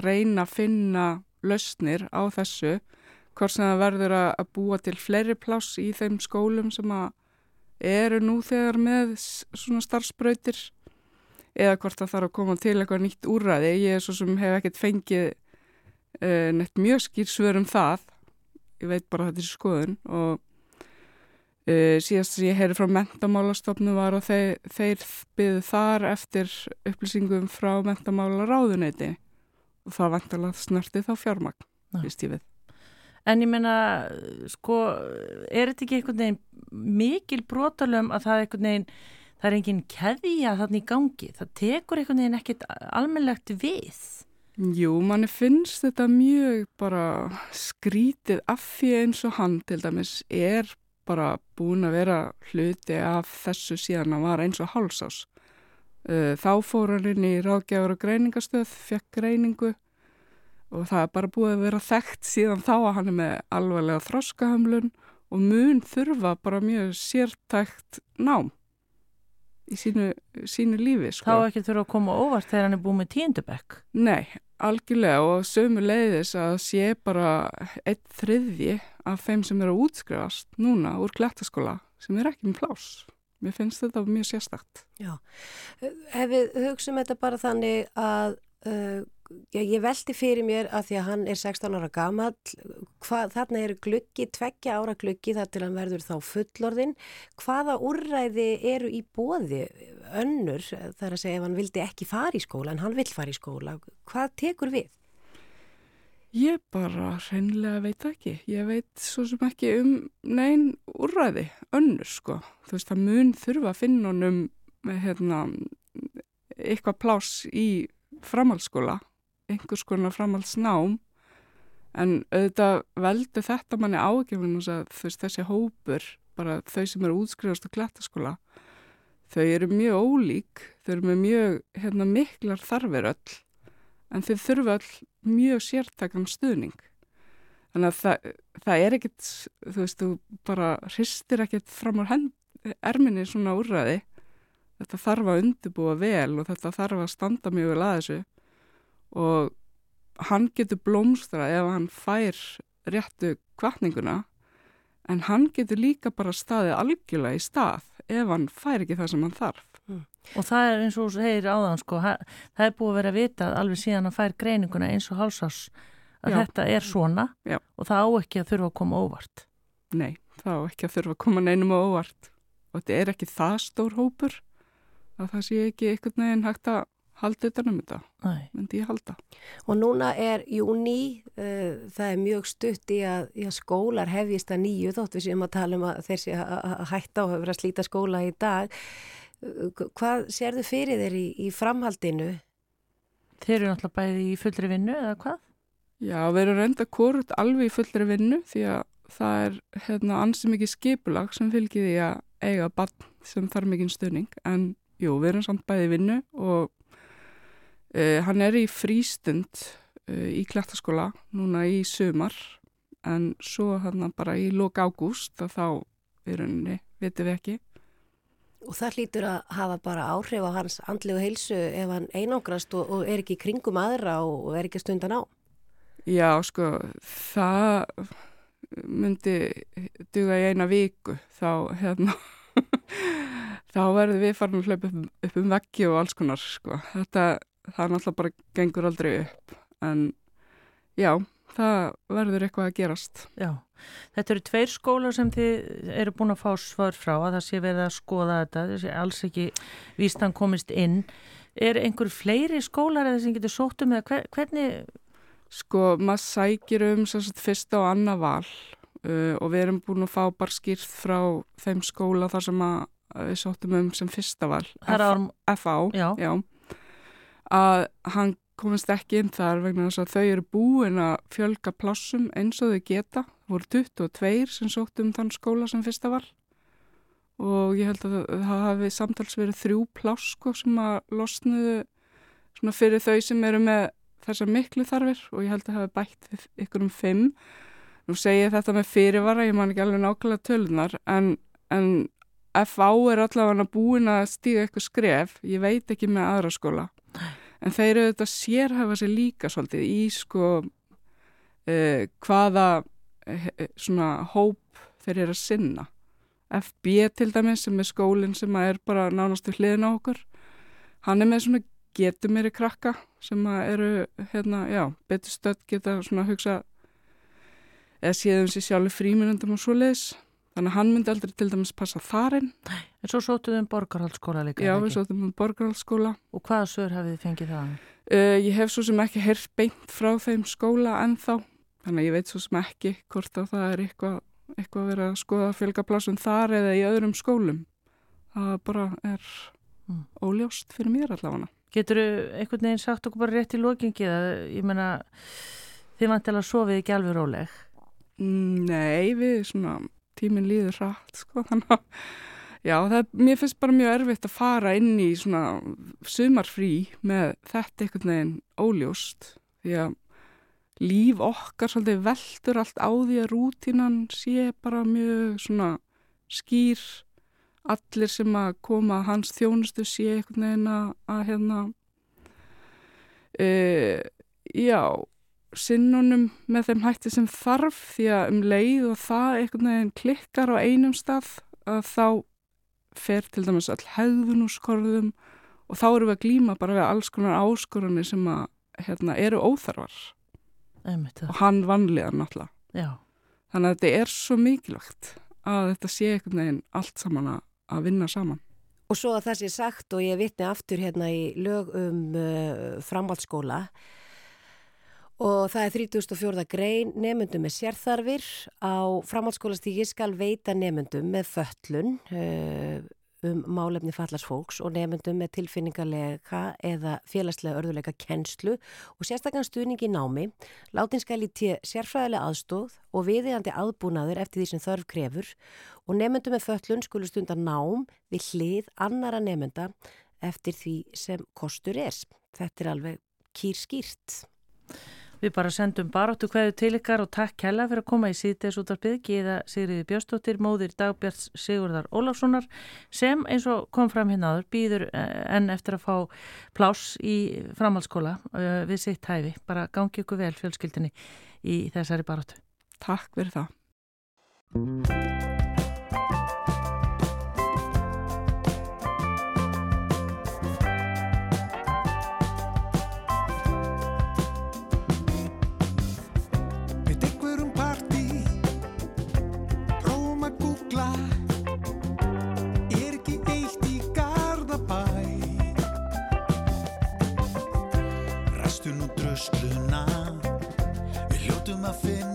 reyna að finna lausnir á þessu hvort sem það verður að, að búa til fleiri pláss í þeim skólum sem eru nú þegar með svona starfsbröytir eða hvort það þarf að koma til eitthvað nýtt úrræði. Ég er svo sem hef ekkert fengið uh, neitt mjög skýrsvör um það. Ég veit bara þetta er skoðun og Uh, síðast sem ég heyri frá mentamálastofnu var að þeir, þeir byggðu þar eftir upplýsingum frá mentamála ráðuneyti og það vantalega snörti þá fjármagn, vist ég við. En ég menna, sko, er þetta ekki einhvern veginn mikil brotalum að það er einhvern veginn, það er enginn keðja þannig í gangi, það tekur einhvern veginn ekkit almennlegt við? Jú, manni finnst þetta mjög bara skrítið af því eins og hann til dæmis er bara búin að vera hluti af þessu síðan að var eins og hálsás. Uh, þá fór hann inn í ráðgjafur og greiningastöð, fekk greiningu og það er bara búið að vera þekkt síðan þá að hann er með alvarlega þroskahamlun og mun þurfa bara mjög sértækt nám í sínu, sínu lífi. Sko. Þá ekki þurfa að koma óvart þegar hann er búið með tíundabekk? Nei, algjörlega og sömu leiðis að sé bara eitt þriðji af þeim sem eru að útskrifast núna úr klættaskóla sem er ekki með plás. Mér finnst þetta mjög sérstakt. Já, ef við hugsaum þetta bara þannig að uh, já, ég veldi fyrir mér að því að hann er 16 ára gamall, þarna er gluggi, tveggja ára gluggi þar til hann verður þá fullorðin. Hvaða úrræði eru í bóði önnur þar að segja ef hann vildi ekki fara í skóla en hann vil fara í skóla? Hvað tekur við? Ég bara reynilega veit ekki. Ég veit svo sem ekki um neyn úrræði, önnur sko. Þú veist, það mun þurfa að finna honum hérna, eitthvað plás í framhaldsskóla, einhvers konar framhaldsnám, en auðvitað veldu þetta manni ágefinu þessi hópur, bara þau sem eru útskrifast á klættaskóla, þau eru mjög ólík, þau eru með mjög hérna, miklar þarfir öll en þau þurfa all mjög sértakann stuðning. Þannig að það, það er ekkit, þú veist, þú bara hristir ekkit fram á erminni svona úrraði. Þetta þarf að undirbúa vel og þetta þarf að standa mjög vel að þessu og hann getur blómstra ef hann fær réttu kvartninguna en hann getur líka bara staðið algjörlega í stað ef hann fær ekki það sem hann þarf. Mm. Og það er eins og þú segir áðan sko, það er búið að vera að vita alveg síðan að fær greininguna eins og hálsás að Já. þetta er svona Já. og það á ekki að þurfa að koma óvart. Nei, það á ekki að þurfa að koma neinum óvart og þetta er ekki það stór hópur að það sé ekki einhvern veginn hægt að halda utan um þetta, myndi ég halda. Og núna er júni, uh, það er mjög stutt í að, í að skólar hefjist að nýju þótt við séum að tala um að þeir sé að hætta og hefur að slíta skóla í dag. Hvað sérðu fyrir þeir í, í framhaldinu? Þeir eru náttúrulega bæði í fullri vinnu eða hvað? Já, við erum reynda korut alveg í fullri vinnu því að það er hérna, ansið mikið skipulag sem fylgir því að eiga barn sem þarf mikið stöning en jú, við erum samt bæði í vinnu og uh, hann er í frístund uh, í klættaskóla núna í sumar en svo hann bara í lók ágúst að þá við erum, veitum við ekki Og það hlýtur að hafa bara áhrif á hans andlegu heilsu ef hann einangrast og, og er ekki kringum aðra og, og er ekki stundan á? Já, sko, það myndi duga í eina viku þá hérna þá verður við farin að hlaupa upp, upp um veggi og alls konar sko. þetta, það náttúrulega bara gengur aldrei upp. En já, það verður eitthvað að gerast. Já, þetta eru tveir skólar sem þið eru búin að fá svar frá að það sé verið að skoða þetta þessi alls ekki vístan komist inn. Er einhver fleiri skólar eða sem getur sótt um eða hvernig Sko, maður sækir um sagt, fyrsta og annað val uh, og við erum búin að fá bara skýrt frá þeim skóla þar sem við sóttum um sem fyrsta val. FA, já. Já, að hann komist ekki inn þar vegna þess að þau eru búin að fjölga plássum eins og þau geta. Voru 22 sem sóttum þann skóla sem fyrsta val og ég held að það hafi samtals verið þrjú pláss sko, sem að losnuðu fyrir þau sem eru með þessar miklu þarfir. Og ég held að það hafi bætt ykkur um fimm. Nú ég þetta með fyrirvara, ég man ekki alveg nákvæmlega tölunar, en, en FA er allavega búin að stíga eitthvað skref, ég veit ekki með aðra skóla, en þeir eru þetta sérhafa sér líka svolítið í sko uh, hvaða uh, svona hóp þeir eru að sinna. FB til dæmis sem er skólinn sem er bara nánastu hliðin á okkur, hann er með svona getur meiri krakka sem eru hérna, já, betur stödd geta svona hugsa eða séðum sér sjálfur fríminundum og svo leiðis þannig að hann myndi aldrei til dæmis passa þarinn. En svo sótuðum borgarhaldsskóla líka Já, við sótuðum borgarhaldsskóla Og hvaða sör hafið þið fengið það? Uh, ég hef svo sem ekki herrt beint frá þeim skóla ennþá. Þannig að ég veit svo sem ekki hvort að það er eitthvað, eitthvað að vera að skoða fjölgaplásum þar eða í öðrum skólum. Það bara er mm. óljóst fyrir mér allavega. Getur þú einhvern veginn sagt okkur bara rétt í lókingi eða ég menna þið vantilega sofið ekki alveg róleg? Nei, við svona tíminn líður rætt sko þannig að já, það, mér finnst bara mjög erfitt að fara inn í svona sumarfrí með þetta einhvern veginn óljóst því að líf okkar svolítið veldur allt á því að rútínan sé bara mjög svona skýr. Allir sem að koma að hans þjónustu sé einhvern veginn að, að hérna e, já sinnunum með þeim hætti sem þarf því að um leið og það einhvern veginn klikkar á einum stað að þá fer til dæmis all hefðun úr skorðum og þá eru við að glýma bara við alls konar áskorunni sem að hérna, eru óþarfar og hann vanlega náttúrulega Já. þannig að þetta er svo mikilvægt að þetta sé einhvern veginn allt saman að að vinna saman. Og svo að það sé sagt og ég vitni aftur hérna í lög um uh, framhaldsskóla og það er 34. grein nefnundum með sérþarfir á framhaldsskólastíki skal veita nefnundum með föllun uh, um málefni fallars fólks og nefndum með tilfinningarlega eða félagslega örðuleika kennslu og sérstaklega stuðning í námi, látin skal í tíu sérfræðilega aðstóð og viðiðandi aðbúnaður eftir því sem þörf krefur og nefndum með föllun skulu stunda nám við hlið annara nefnda eftir því sem kostur er. Þetta er alveg kýr skýrt. Við bara sendum baróttu hverju til ykkar og takk hella fyrir að koma í síðdeis út af byggji eða Sigriði Björnstóttir, móðir Dagbjörns Sigurðar Ólafssonar sem eins og kom fram hérna áður býður eh, enn eftir að fá pláss í framhaldsskóla uh, við sitt hæfi. Bara gangi ykkur vel fjölskyldinni í þessari baróttu. Takk fyrir það. Að finna þetta bara rétt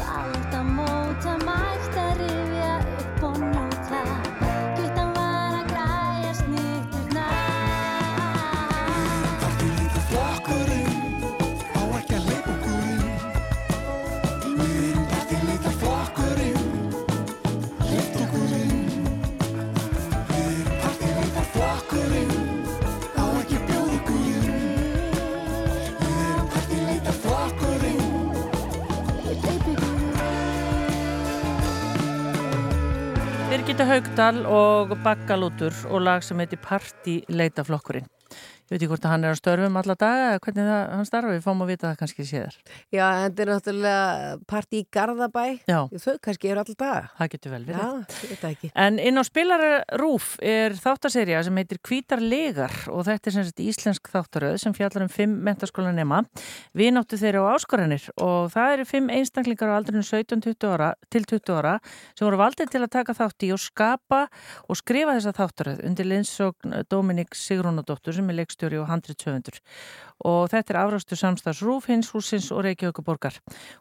kynsluð allt að Birgitta Haugdal og Baggalútur og lag sem heitir Parti leitaflokkurinn. Ég veit ekki hvort að hann er á störfum alla daga eða hvernig það, hann starfa, við fáum að vita það kannski séðar. Já, þetta er náttúrulega partí í Garðabæ. Já. Þau kannski eru alltaf daga. Það getur vel verið. Já, það ekki. En inn á spilararúf er þáttaserja sem heitir Hvítar legar og þetta er sem sagt íslensk þáttaröð sem fjallar um fimm mentaskólanema. Við náttu þeirra á áskoranir og það eru fimm einstaklingar á aldrinu 17-20 ára til 20 ára sem voru valdið til að taka þátt í og skapa og skrifa þessa þáttaröð undir er leikstjóri og handritsöfundur og þetta er afrastu samstags Rúf, hins húsins og Reykjavíkuborgar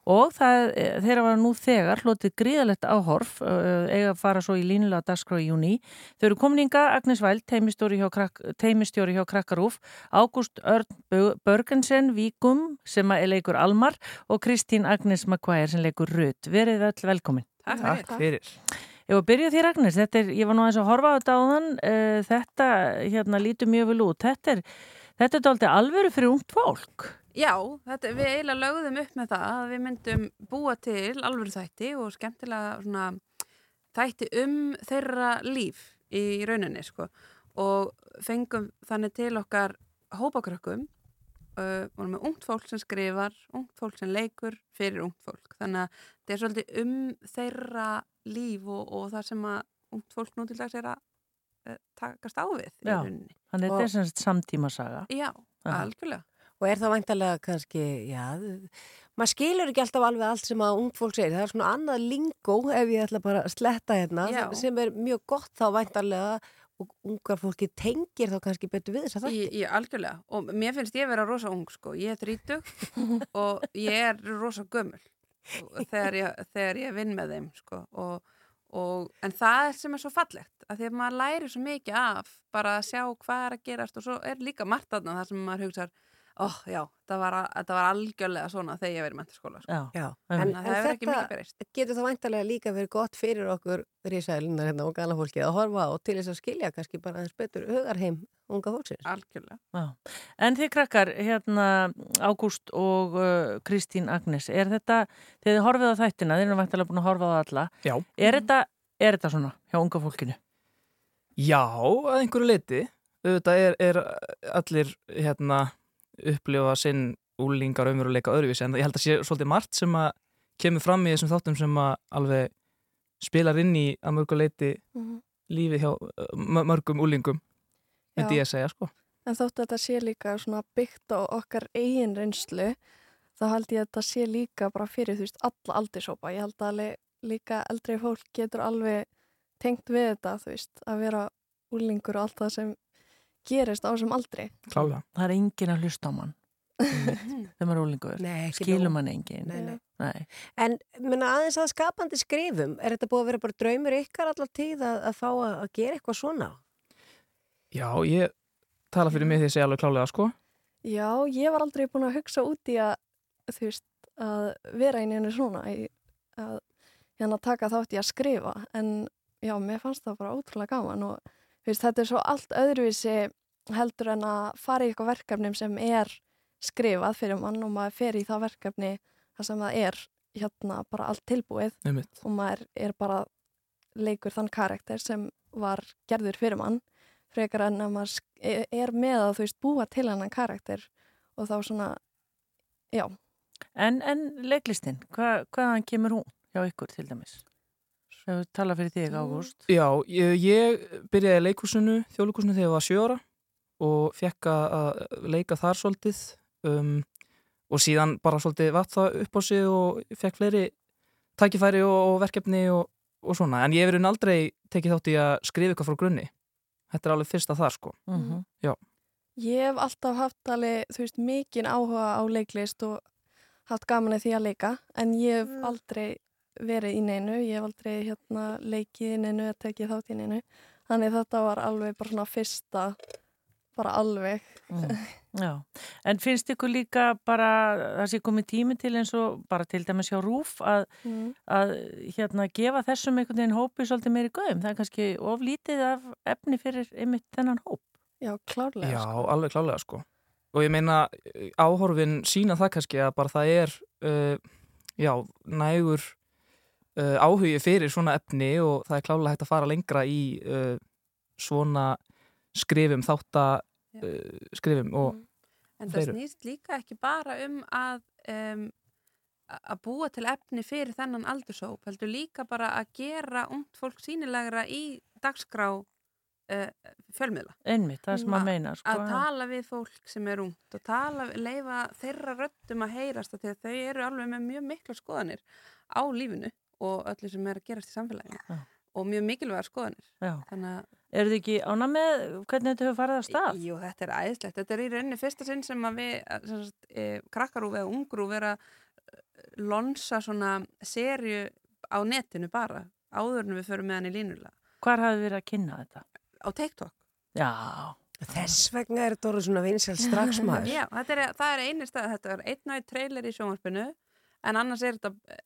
og það, þeirra var nú þegar hlotið gríðalegt áhorf eiga að fara svo í línulega dagskrá í júni þau eru komninga Agnes Væld teimistjóri hjá, krak, hjá Krakkarúf Ágúst Örn Börgensen Víkum sem er leikur Almar og Kristín Agnes Maguire sem leikur Rut. Verið öll velkomin. Takk fyrir. Ég var að byrja þér Agnes, þetta er, ég var nú eins að horfa á þetta á þann, uh, þetta hérna lítur mjög vel út, þetta er, þetta er dálítið alvöru fyrir ungt fólk. Já, þetta, við eiginlega lögðum upp með það að við myndum búa til alvöru þætti og skemmtilega svona, þætti um þeirra líf í rauninni sko. og fengum þannig til okkar hópakrökkum vorum með ungt fólk sem skrifar ungt fólk sem leikur fyrir ungt fólk þannig að þetta er svolítið um þeirra líf og, og það sem að ungt fólk nú til dags er að uh, takast á við í Já, rauninni. þannig þetta er sem sagt samtímasaga. Já, Aha. algjörlega Og er það væntalega kannski, já, maður skilur ekki alltaf alveg allt sem að ung fólk segir. Það er svona annað lingó ef ég ætla bara að sletta hérna Já. sem er mjög gott þá væntalega og ungar fólki tengir þá kannski betur við þess að Í, í algjörlega og mér finnst ég vera rosa ung sko, ég er þrítug og ég er rosa gömul þegar ég, þegar ég vinn með þeim sko og, og en það sem er svo fallegt að því að maður læri svo mikið af bara að sjá hvað er að gerast og svo er líka margt aðna þar sem maður hugsar oh, já, það var, þetta var algjörlega svona þegar ég verið mentaskóla sko. Já, en, en, það hefur ekki mikið breyst getur það væntalega líka verið gott fyrir okkur rísælunar hérna og gana fólki að horfa og til þess að skilja kannski bara þess betur hugarheim unga fólksins. Algjörlega. Já. En þið krakkar, hérna Ágúst og uh, Kristín Agnes, er þetta, þegar þið horfið á þættina, þið erum væntalega búin að horfa á það alla, Já. er þetta, er þetta svona hjá unga fólkinu? Já, að einhverju leiti. Auðvitað er, er allir hérna upplifa sinn úlingar umveruleika öðruvísi en ég held að sé svolítið margt sem að kemur fram í þessum þáttum sem að alveg spilar inn í að mörgu leiti Mhm. lífið hjá mö- mörgum úlingum myndi ég að segja sko. En þóttu þetta sé líka svona byggt á okkar eigin reynslu þá held ég að þetta sé líka bara fyrir þú veist alla aldirsópa. Ég held að alveg líka eldri fólk getur alveg tengt við þetta þú veist að vera úlingur og allt það sem gerist á þessum aldri. Klálega. Það er engin að hlusta á mann þegar maður er ólingur. Nóg. mann engin. Nei, nei. Nei. En menna, aðeins að skapandi skrifum, er þetta búið að vera bara draumur ykkar allar tíð að, að fá að, að gera eitthvað svona? Já, ég tala fyrir mig því að segja alveg klálega sko. Já, ég var aldrei búin að hugsa út í að þú veist að vera í neinu svona í, að hérna taka þátt í að skrifa en já, mér fannst það bara ótrúlega gaman og veist, þetta er svo allt öðruvísi heldur en að fara í eitthvað verkefni sem er skrifað fyrir mann og maður fer í það verkefni þar sem það er hérna bara allt tilbúið Einmitt. og maður er bara leikur þann karakter sem var gerður fyrir mann frekar en að maður e- er með að þú veist búa til hennan karakter og þá svona, já En, en leiklistin, hva, hvaðan kemur hún hjá ykkur til dæmis? Við tala fyrir þig, Ágúst. Já, ég, ég byrjaði í leikhúsinu, þjóðleikhúsinu þegar ég var sjö ára og fekk að leika þar svolítið um, og síðan bara svolítið vatt það upp á sig og fekk fleiri tækifæri og, og verkefni og, og svona, en ég hef verið aldrei tekið þátt í að skrifa eitthvað frá grunni. Þetta er alveg fyrsta þar sko. Mhm. Já, Ég hef alltaf haft alveg, þú veist, mikinn áhuga á leiklist og haft gaman að því að leika en ég hef aldrei verið í neinu, ég hef aldrei hérna leikið í neinu eða tekið þátt í neinu. Þannig þetta var alveg bara svona fyrsta bara alveg Mm. Já, en finnst ykkur líka bara það sé komið tími til eins og bara til dæmis hjá Rúf að, Mm. að hérna gefa þessum einhvern veginn hópi svolítið meiri gauðum, það er kannski oflítið af efni fyrir einmitt þennan hóp. Já, klárlega Já, alveg klálega sko og ég meina áhorfin sína það kannski að bara það er uh, já, nægur uh, áhugi fyrir svona efni og það er klálega hægt að fara lengra í uh, svona skrifum, þátta uh, skrifum og En það snýst líka ekki bara um að um, að búa til efni fyrir þennan aldurshóp, heldur líka bara að gera ungt fólk sínilegra í dagskrá uh, fjölmiðla. Einmitt, það sem Að- meina, sko. Að tala við fólk sem er ungt og tala, leifa þeirra röddum að heyrast að þau eru alveg með mjög mikla skoðanir á lífinu og öllu sem er að gerast í samfélaginu Já. Og mjög mikilvægar skoðanir. Að Eru þið ekki ána með hvernig þetta hefur farið að stað? Jú, þetta er æðislegt. Þetta er í rauninni fyrsta sinn sem að við, sem sagt, e, krakkarúf eða ungrúf er að e, lonsa svona serju á netinu bara, áður en við förum með hann í línulega. Hvar hafið þið verið að kynna þetta? Á TikTok. Já. Þess vegna er þetta orðið svona vinsæl strax maður. Já, þetta er, það er eini stað, þetta er einn einn trailer í sjónvarpinu, en annars er þetta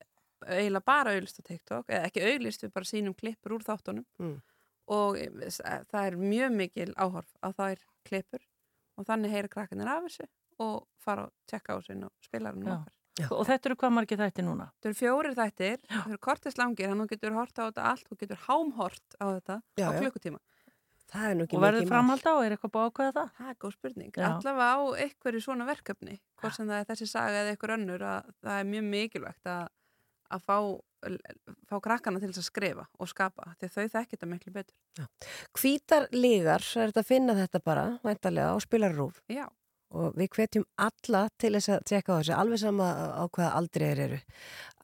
eiginlega bara auðlist á TikTok, eða ekki auðlist, við bara sínum klippur úr þáttunum Mm. og e, s- e, það er mjög mikil áhorf á þær klippur og þannig heyra krakkinir af þessu og fara og tjekka á þessu á spilarinu Já. okkar. Og þetta eru hvað margir þætti núna? Þetta eru fjórir þættir, þetta eru kortislangir, þannig að þú getur hort á þetta allt, þú getur hámhort á þetta Já, á já. klukkutíma. Það er nú ekki Og verður framhald á, er eitthvað búið að ákveða það? Það er góð spurning. Já. Allavega á einhverju svona verkefni, hvort sem það er þessi saga eða einhver önnur, að það er mjög mikilvægt að, að fá, fá krakkana til þess að skrifa og skapa, því þau þekki þetta miklu betur. Hvítar lígar, er þetta að finna þetta bara, væntalega, á spilarrúf. Já. Og við hvetjum alla til þess að tjekka á þessu, alveg sama á hvaða aldrei þeir eru.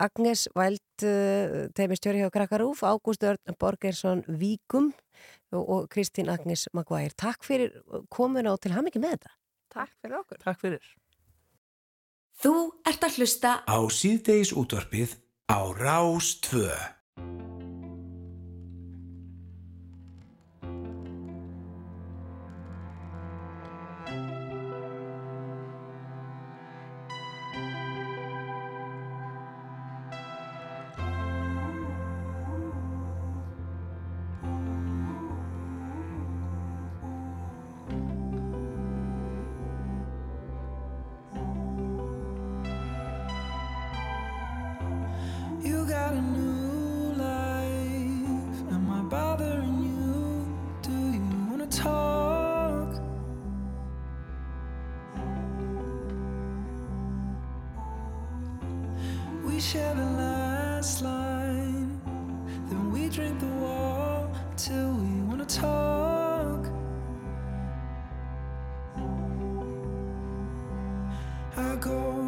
Agnes Væld, uh, teimistjóri hjá Krakkarúf, Ágúst Örn Borgersson Víkum og, og Kristín Agnes Maguire. Takk fyrir komuna og til ham ekki með þetta. Takk fyrir okkur. Takk fyrir. Þú ert að hlusta Á síðdeis útvarpið á Rás I go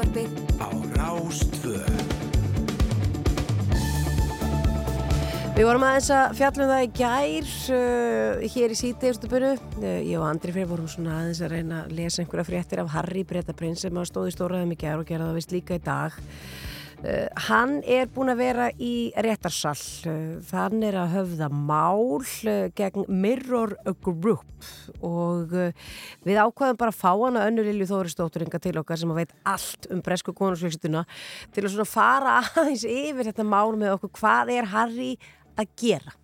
útvarpið Á Rástvö Við vorum aðeins að fjallum það í gær uh, hér í síðdegjastupinu. Uh, ég og Andri fyrir vorum svona aðeins að reyna að lesa einhverja fréttir af Harry Bretaprins sem stóði stóraðum í gær og gera það vist líka í dag. Uh, hann er búin að vera í réttarsall. Uh, hann er að höfða mál uh, gegn Mirror Group og uh, við ákvaðum bara að fá hana önnu Lilju Þóristótturinga til okkar sem að veit allt um bresku konusfélgstuna til að svona fara aðeins yfir þetta mál með okkur. Hvað er Harry að gera?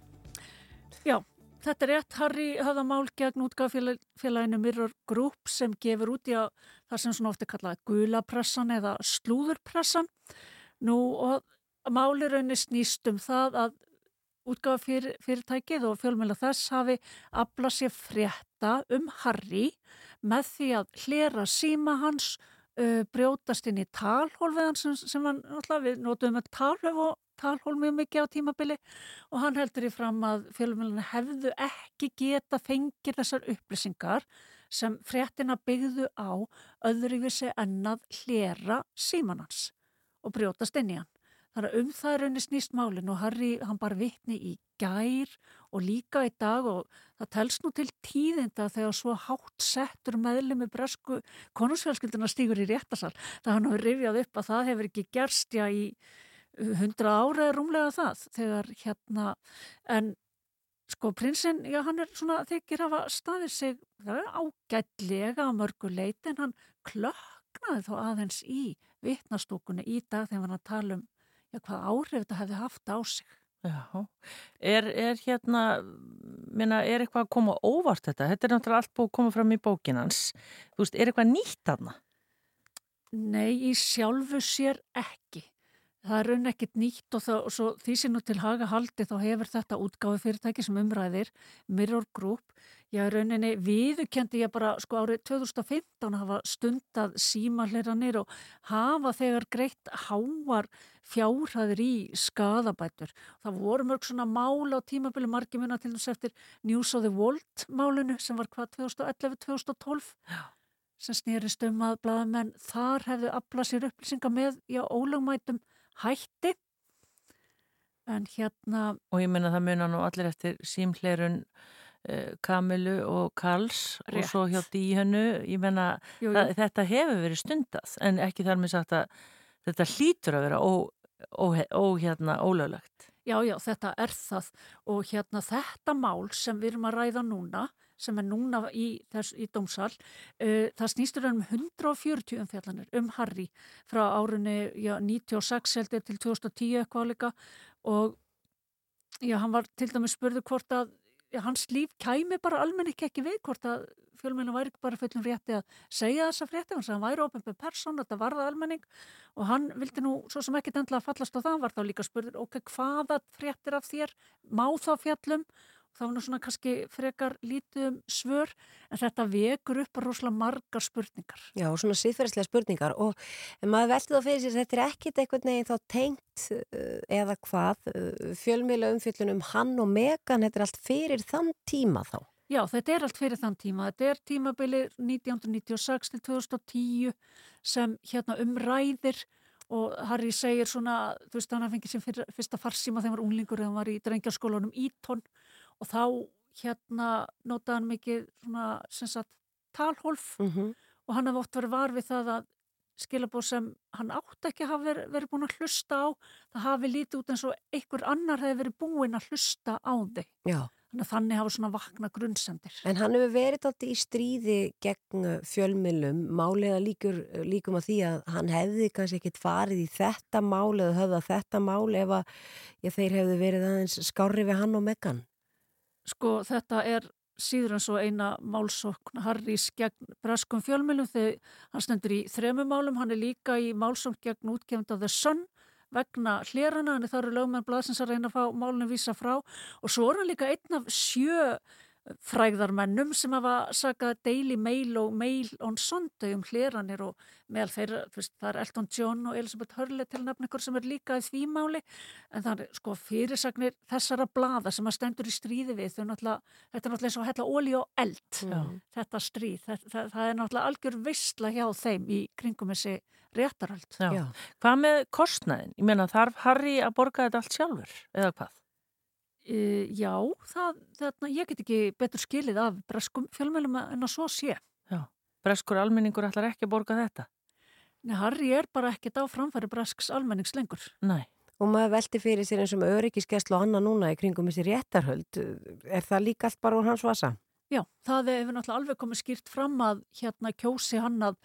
Já, þetta er rétt Harry hafða mál gegn útgáðfélaginu Mirror Group sem gefur út í að það sem svona ofta kallaði gulapressan eða slúðurpressan. Nú og málirraunni snýst um það að útgáðfyrirtækið og fjölmjöla þess hafi aflað sér frétta um Harry með því að hlera síma hans uh, brjótast inn í talhól við hann sem, sem hann, alltaf, við notum með talhól og talhól mjög mikið á tímabili og hann heldur í fram að fjölumilina hefðu ekki geta fengið þessar upplýsingar sem fréttina byggðu á öðruvísi en að hlera símanans og brjótast inn í hann. Þannig að um það er rauninni snýst málinn og Harry hann bara vitni í gær og líka í dag og það telst nú til tíðinda þegar svo hátt settur meðlum með bresku konusfjölskylduna stígur í réttasal. Það hann hefur rifjað upp að það hefur ekki gerst já í hundra ára er rúmlega það þegar hérna en sko prinsinn, já hann er svona þykir hafa staðið sig það er ágætlega að mörgu leiti en hann klöknaði þá aðeins í vittnastúkunni í dag þegar hann tala um hvað áhrif þetta hefði haft á sig. Já, er, er hérna, minna, er eitthvað að koma óvart þetta? Þetta er náttúrulega allt búið að koma fram í bókinans. Þú veist, er eitthvað nýtt aðna? Nei, í sjálfu sér ekki. Það er raun ekkit nýtt og, það, og svo því sem nú til haga haldi þá hefur þetta útgáfi fyrirtæki sem umræðir, Mirror Group. Já, rauninni viðukendi ég bara sko árið 2015 hafa stundað símalliranir og hafa þegar greitt háar fjárhæðir í skadabætur. Það voru mörg svona mál á tímabili margimuna til þess eftir News of the World málinu sem var hvað 2011-2012 sem snýrist um að bladamenn þar hefðu aflað sér upplýsinga með já, ólögmætum hætti en hérna Og ég minna það munar nú allir eftir símhlerun Kamilu og Karls Rétt. og svo hjá Díhönnu ég menna Jú, jú. þetta hefur verið stundað en ekki þar með sagt að þetta hlýtur að vera ó, ó, ó, hérna, ólöglegt Já, já, þetta er það og hérna þetta mál sem við erum að ræða núna, sem er núna í, þess, í dómsal, uh, það snýstur um 140 umfjallanir um Harry frá árunni já, 96 heldur til 2010 eitthvað líka og já, hann var til dæmis spurðu hvort að hans líf kæmi bara almenn ekki ekki við hvort að fjölmennu væri ekki bara fullum rétti að segja þessa frétti, hann væri ofnbjörn persón, þetta varða almenning og hann vildi nú svo sem ekkit endla að fallast á það, var þá líka spurður, ok, hvaða fréttir af þér má þá fjallum það var nú svona kannski frekar lítið um svör en þetta vekur upp rosalega margar spurningar. Já, svona síðferðslega spurningar og maður veldi þá fyrir sér þetta er ekkit eitthvað neginn þá tengt uh, eða hvað uh, fjölmiðla umfjöllunum hann og Megan, þetta er allt fyrir þann tíma þá. Já, þetta er allt fyrir þann tíma. Þetta er tímabili 1996 til 2010 sem hérna umræðir og Harry segir svona, þú veist, hann fengið sem fyrr, fyrsta farsíma þegar hann var unglingur þegar hann var í drengjarskólanum Ítón og þá hérna notaði hann mikið svona, sem sagt, talhólf mm -hmm. og hann hafði oft verið var við það að skilabóð sem hann átt ekki hafi verið, verið búin að hlusta á það hafi lítið út eins og einhver annar hefði verið búin að hlusta á þig. Já. Þannig að þannig hafa svona vakna grunnsendir. En hann hefur verið átti í stríði gegn fjölmilum, málega líkur, líkum að því að hann hefði kannski ekkit farið í þetta mál eða höfða þetta mál ef að já, þeir hefðu verið aðeins skári við hann og Megan. Sko þetta er síður en svo eina málsókn Harrys gegn breskum fjölmilum þegar hann stendur í þremu málum, hann er líka í málsókn gegn útgefnda The Sun vegna hlérana, en það eru lögmenn blaðsins að reyna að fá málunum vísa frá. Og svo er hann líka einn af sjö frægðarmennum sem hafa sagað Daily Mail og Mail on Sunday um hléranir og meðal þeirra, veist, það er Elton John og Elisabeth Hurley til nefn ykkur sem er líka í því máli en það er sko fyrirsagnir þessara blada sem að stendur í stríði við þau náttúrulega, þetta er náttúrulega eins og hella ólí og eld, Já. þetta stríð það, það, það er náttúrulega algjör vissla hjá þeim í kringum þessi réttaröld Já. Hvað með kostnæðin? Ég meina þarf Harry að borga þetta allt sjálfur eða hvað? Uh, já, það, þarna, ég get ekki betur skilið af breskum fjölmjölum en að svo sé. Já, breskur almenningur ætlar ekki að borga þetta? Nei, Harry er bara ekkit á framfæri bresks almennings lengur. Nei. Og maður veldi fyrir sér eins og með öryggiskeslu og annað núna í kringum þessi réttarhöld. Er það líka allt bara úr hans vasa? Já, það hefur náttúrulega alveg komið skýrt fram að hérna kjósi hann að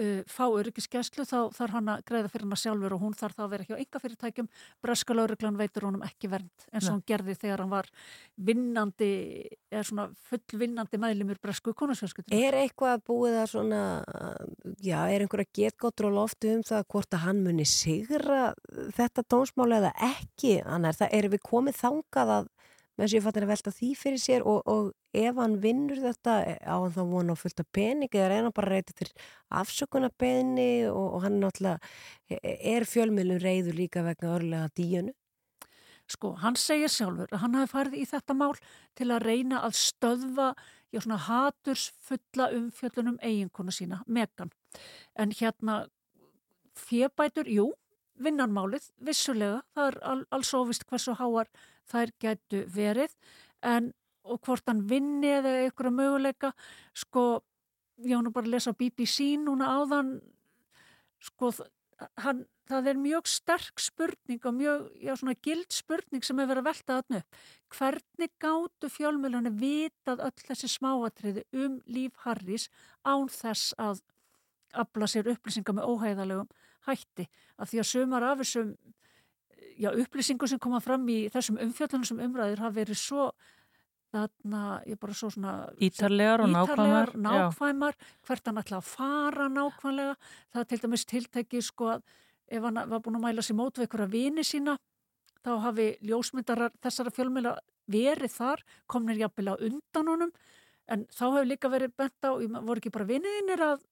uh, fá öryggiskeslu þá þarf hann að greiða fyrir hann að sjálfur og hún þarf þá að vera hjá enga fyrirtækjum. Breska lauruglan veitur honum ekki vernd eins og hann gerði þegar hann var vinnandi, eða svona fullvinnandi meðlumur bresku konusfjölskyldinu. Er eitthvað búið að svona, já, er einhverja getgóttur á loftu um það hvort að hann muni sigra þetta dómsmál eða ekki? Þannig er það, erum við komið þangað að með þess að ég fattir að velta því fyrir sér og, og ef hann vinnur þetta á hann þá vona á fullt af pening eða reyna bara reyta til afsökunarbeðni og, og hann náttúrulega er fjölmiðlum reyður líka vegna örlega díunu? Sko, hann segir sjálfur að hann hafi farið í þetta mál til að reyna að stöðva já, svona haturs fulla umfjöllunum eiginkonu sína, Megan. En hérna, fjebætur, jú, vinnanmálið, vissulega, það er al, alls óvist hversu háar þær gætu verið, en og hvort hann vinni eða einhverja möguleika, sko, ég var nú bara að lesa BBC núna áðan, sko, hann, það er mjög sterk spurning og mjög, já svona gild spurning sem er verið að velta þarna upp. Hvernig gáttu fjölmjölunni vitað öll þessi smáatriði um líf Harrys án þess að afla sér upplýsingar með óhæðalegum hætti? Af því að sumar af þessum já, upplýsingu sem koma fram í þessum umfjöldunum sem umræðir hafa verið svo þarna, ég bara svo svona Ítarlegar og nákvæmar, já. nákvæmar hvert hann ætla að fara nákvæmlega það til dæmis tiltæki sko að ef hann var búin að mæla sér mót við einhverja vini sína þá hafi ljósmyndarar þessara fjölmjöla verið þar komnir jafnvel á undan honum en þá hefur líka verið bent á voru ekki bara viniðinir að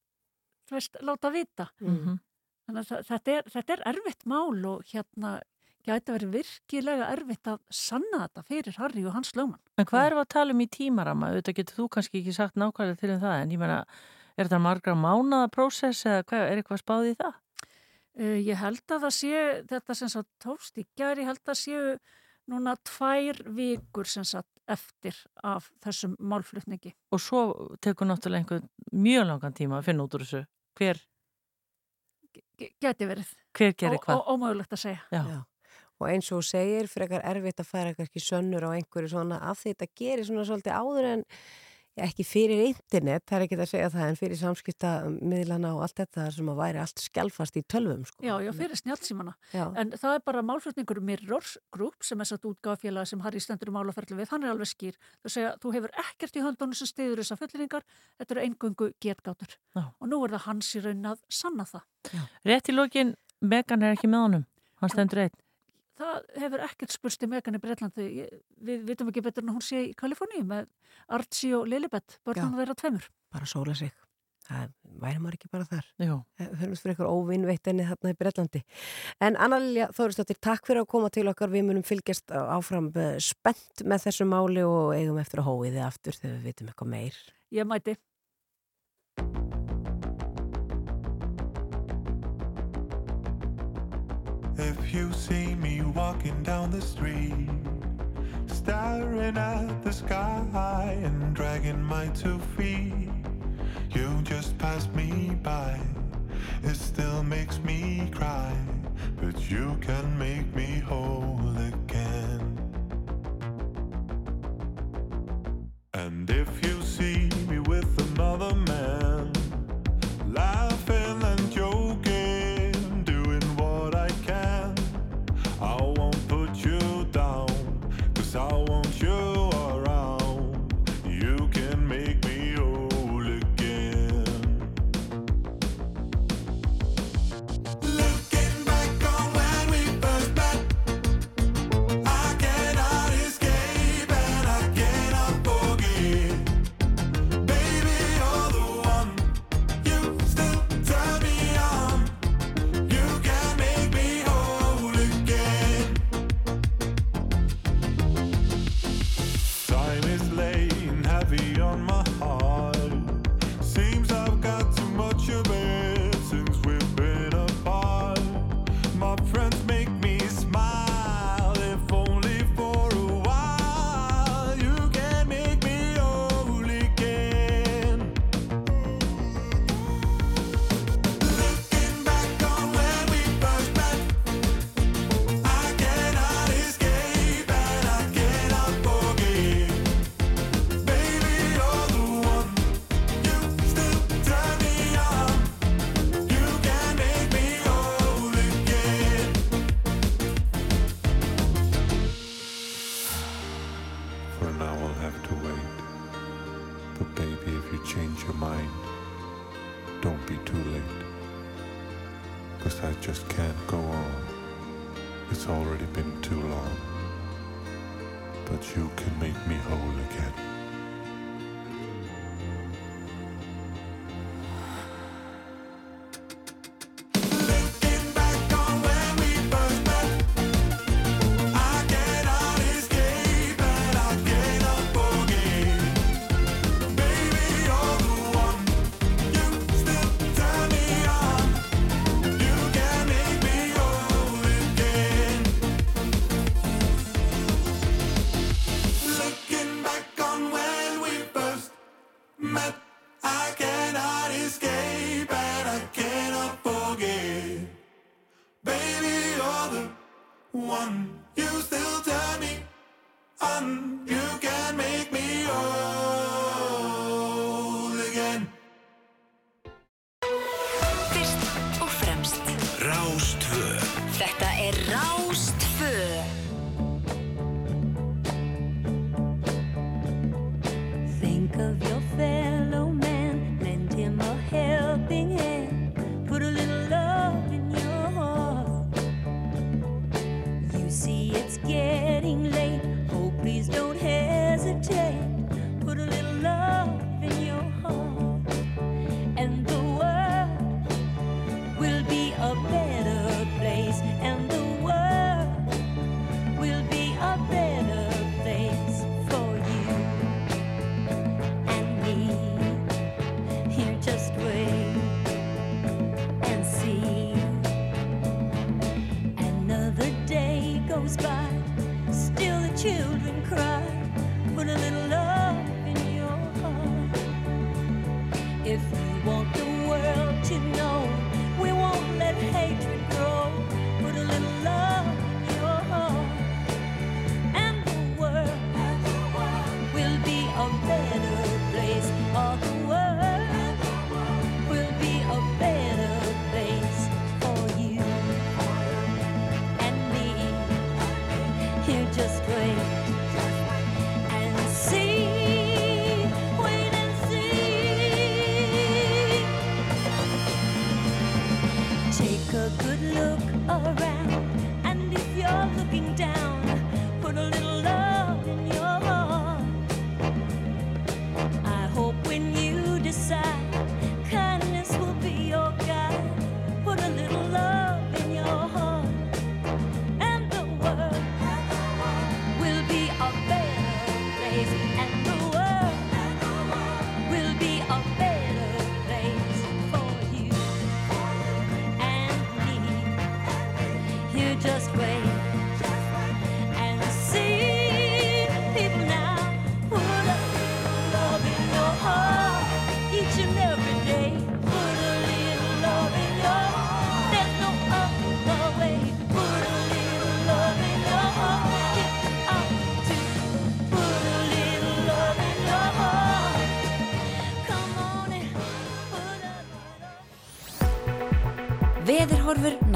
þú veist, láta vita Mhm. þannig að þetta er, þetta er erfitt mál og hérna gæti verið virkilega erfitt að sanna þetta fyrir Harry og hans lögman En hvað erum við að tala um í tímarama? Þetta getur þú kannski ekki sagt nákvæmlega til um það, en ég meina, er þetta margra mánaða prósess eða hvað, er eitthvað spáð í það? Uh, ég held að það sé, þetta sem sagt tókst í gær, ég held að séu núna tvær vikur sem sagt eftir af þessum málflutningi. Og svo tekur náttúrulega einhvern mjög langan tíma að finna út úr þessu. Hver, G- Geti verið. hver gerir hvað? Ómögulegt að segja. Já. Og eins og þú segir, frekar erfitt að færa kannski sönnur á einhverju svona af því þetta gerir svona svolítið áður en já, ekki fyrir internet, það er ekki að segja það en fyrir samskiptamiðlana og allt þetta sem að væri allt skjálfast í tölvum sko. Já, já, fyrir snjálfsímana. Já. En það er bara málflutningur Mirrors Group sem er satt útgáfélag sem Harry stendur um málaferðlu við, hann er alveg skýr. Þú segja, þú hefur ekkert í höndunum sem stiður þessar fullinningar, þetta eru eingöngu getgátur. Já. Og nú er það hans í raun að sanna það. Rétt í lokin, Megan er ekki með honum, hann stendur einn það hefur ekkert spurst um egan í Breitlandi við vitum ekki betur en hún sé í Kaliforníu með Archie og Lilibet börnum að vera tveimur. Bara sóla sig, það væri maður ekki bara þar. Höfum við fyrir eitthvað óvinnveitt enni þarna í Breitlandi en Anna-Lilja Þóristóttir, takk fyrir að koma til okkar. Við munum fylgjast áfram eh, spennt með þessu máli og eigum eftir að hóiði aftur þegar við vitum eitthvað meir. Ég mæti. you see me walking down the street, staring at the sky and dragging my two feet. You just pass me by, it still makes me cry, but you can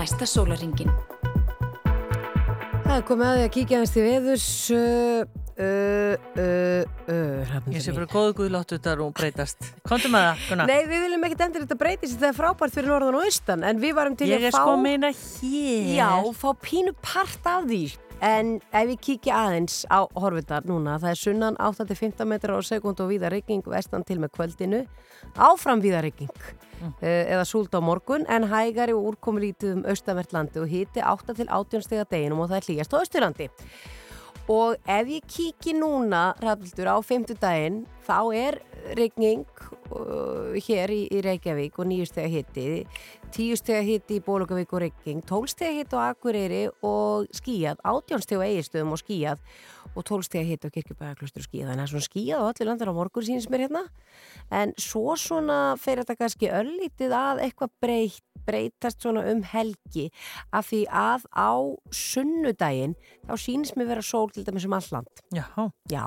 næsta sólaringin. Það er komið að því að kíkja hans til veðurs uh, uh, uh, uh, Ég sé bara góðu guðláttu þetta og breytast. Kontum með það, Gunnar. Nei, við viljum ekkert endur þetta breytist það er frábært fyrir norðan og austan en við varum til Ég að er fá sko að meina hér. Já, fá pínu part af því en ef við kíkja aðeins á horfundar núna, það er sunnan 8-15 metrar á sekund og víða reykning vestan til með kvöldinu, áfram víða reykning Mm. eða súld á morgun en hægari og úrkomi lítið um austanvert landi og hiti 8-18 steg að deginum og það er hlýjast á austurlandi og ef ég kíki núna rafnildur á 50 daginn þá er regning uh, hér í, í Reykjavík og nýju steg að hitti 10 steg að hitti í Bólugavík og regning 12 steg að hitti á Akureyri og skíjað 18 steg á Eigistöðum og skíjað og 12 steg að hitti á Kirkjubæðaklustur og skíjað þannig að svona skíjað á öllu landar á morgun sínist mér hérna. En svo svona fer þetta kannski öllítið að eitthvað breytt breytast svona um helgi. Af því að á sunnudaginn þá sínist mér vera sól til dæmis um alland Já. Já,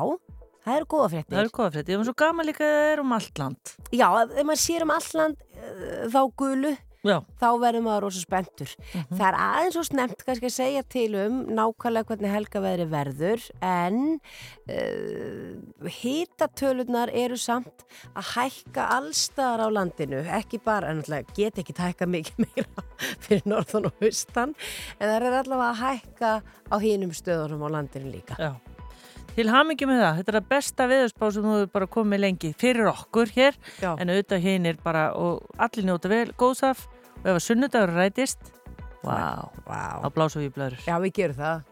það eru góða fréttir Það eru góða fréttir. Ég var svo gaman líka að það er um allt land. Já, ef maður sér um alland uh, þá gulu Já. þá verður maður rosa spenntur það er aðeins og snemt kannski að segja til um nákvæmlega hvernig helgaveðri verður en uh, hitatölunar eru samt að hækka allstaðar á landinu ekki bara, en náttúrulega get ekki hækka mikið meira fyrir norðan og austan en það er allavega að hækka á hinum stöðunum á landinu líka Já. Til hamingi með það, þetta er að besta veðurspá sem þú hefur bara komið lengi fyrir okkur hér, Já. en auðvitað hinn er bara, og allir njóta vel góðsaf, og ef að sunnudagur rætist, vá, vá. þá blásum við blöður. Já, við gerum það.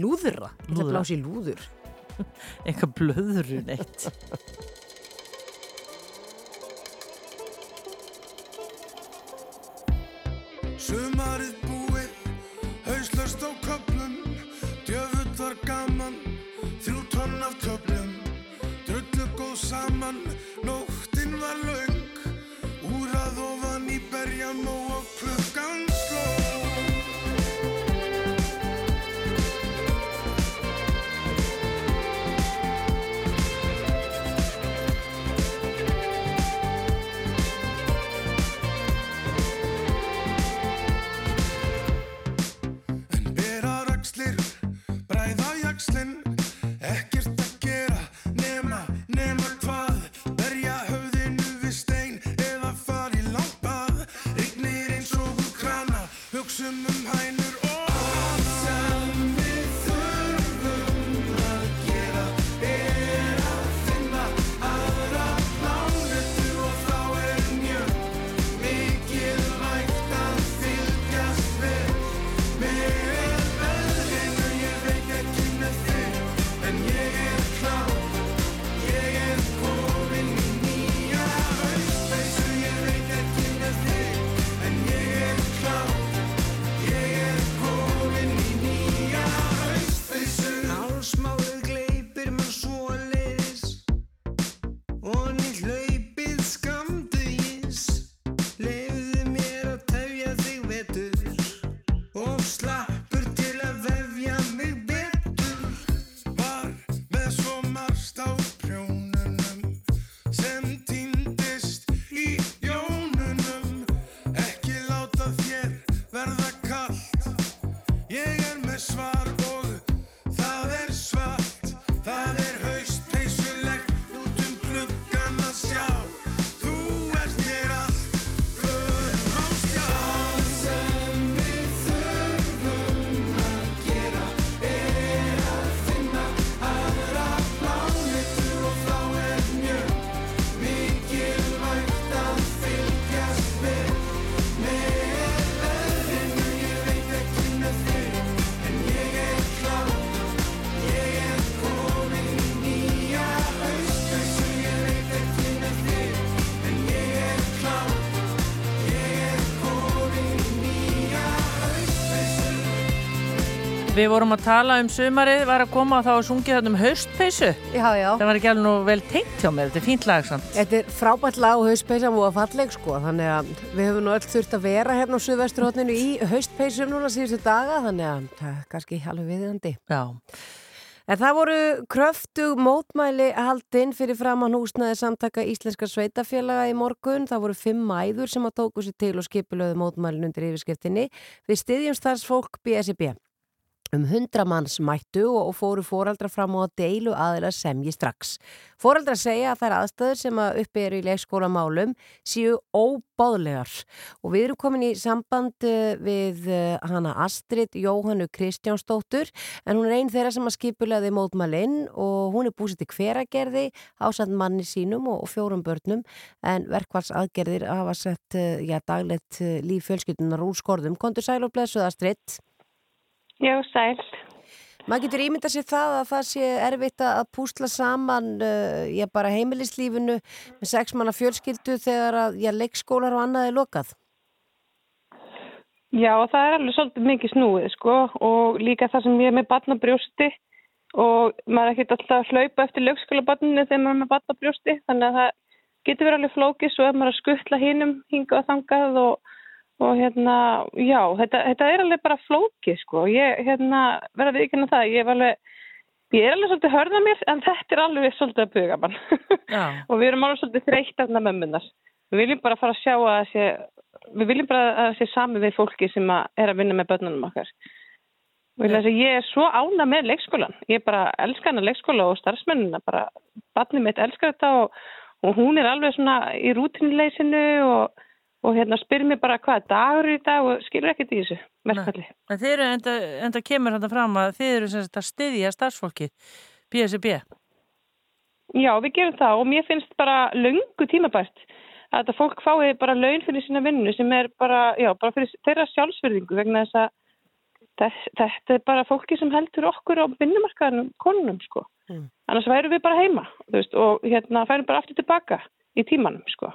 Lúðra. blása í lúður. Eitthvað blöðurinn eitt. Sumarið saman, nóttin var löng. Úrað ofan í berjan Við vorum að tala um sumarið, var að koma og þá að sungið þetta um haustpeysu. Já, já. Það var ekki alveg nú vel tengt hjá mér, þetta er fínt lag samt. Þetta er frábært lag og haustpeysa og falleg sko, þannig að við höfum nú öll þurft að vera hérna á Suðvesturhóttinu í haustpeysum núna síðustu daga, þannig að það er kannski alveg viðjandi. Já. En það voru kröftug mótmæli haldinn fyrir framann húsnaði samtaka Íslenska sveitafélaga í morgun. Það voru fimm mæður sem að tóku sér til og skipilöðu mótmælin undir yfirskriftinni við styðjumstarfsfólk BSB. Um hundra manns mættu og fóru fóraldra fram á að deilu aðeila semji strax. Fóraldra segja að þær aðstöður sem að uppi eru í leikskólamálum séu óbáðlegar og við erum komin í samband eh, við eh, hana Astrid Jóhannu Kristjánsdóttur en hún er einn þeirra sem að skipulegði mótmælinn og hún er búsið til hveragerði ásand manni sínum og fjórum börnum en verkvallsaðgerðir hafa sett eh, já, daglegt líf fjölskyldunar úr skorðum. Kontur sæl og blessuð Astrid. Já, sæl. Maður getur ímyndað sér það að það sé erfitt að púsla saman uh, bara heimilislífinu með sex manna fjölskyldu þegar að já, leikskólar og annað er lokað. Já, það er alveg svolítið mikið snúið sko og líka það sem ég er með batnabrjósti og maður er ekkert alltaf að hlaupa eftir leikskólabatninu þegar maður er með batnabrjósti þannig að það getur verið alveg flókið svo að maður er að skuttla hinnum hingað og þangað og, og hérna, já, þetta, þetta er alveg bara flókið sko, ég hérna verða ekki það, ég er alveg Ég er alveg svolítið hörða mér en þetta er alveg svolítið að buga mann og við erum alveg svolítið þreytt af mömmunar. Við viljum bara fara að sjá að sé, við viljum bara að sé sami við fólki sem að er að vinna með börnunum okkar. Og ég, yeah. ég er svo ána með leikskólan. Ég bara elska hana leikskóla og starfsmennina. Bara barnið mitt elskar þetta og, og hún er alveg svona í rútinleysinu og, og hérna spyr mér bara hvað dagur í dag og skilur ekkert í þessu verkfalli. En þið eru enda, enda kemur þetta fram að þið eru sem sagt að styðja starfsfólki BSB. Já, við gerum það og mér finnst bara löngu tímabært að þetta fólk fái bara laun fyrir sína vinnu sem er bara, já, bara fyrir þeirra sjálfsverðingu vegna þess að þess, þetta er bara fólki sem heldur okkur á vinnumarkaðanum konunum, sko. Mm. Annars væru við bara heima, veist, og hérna færum bara aftur tilbaka í tímanum, sko.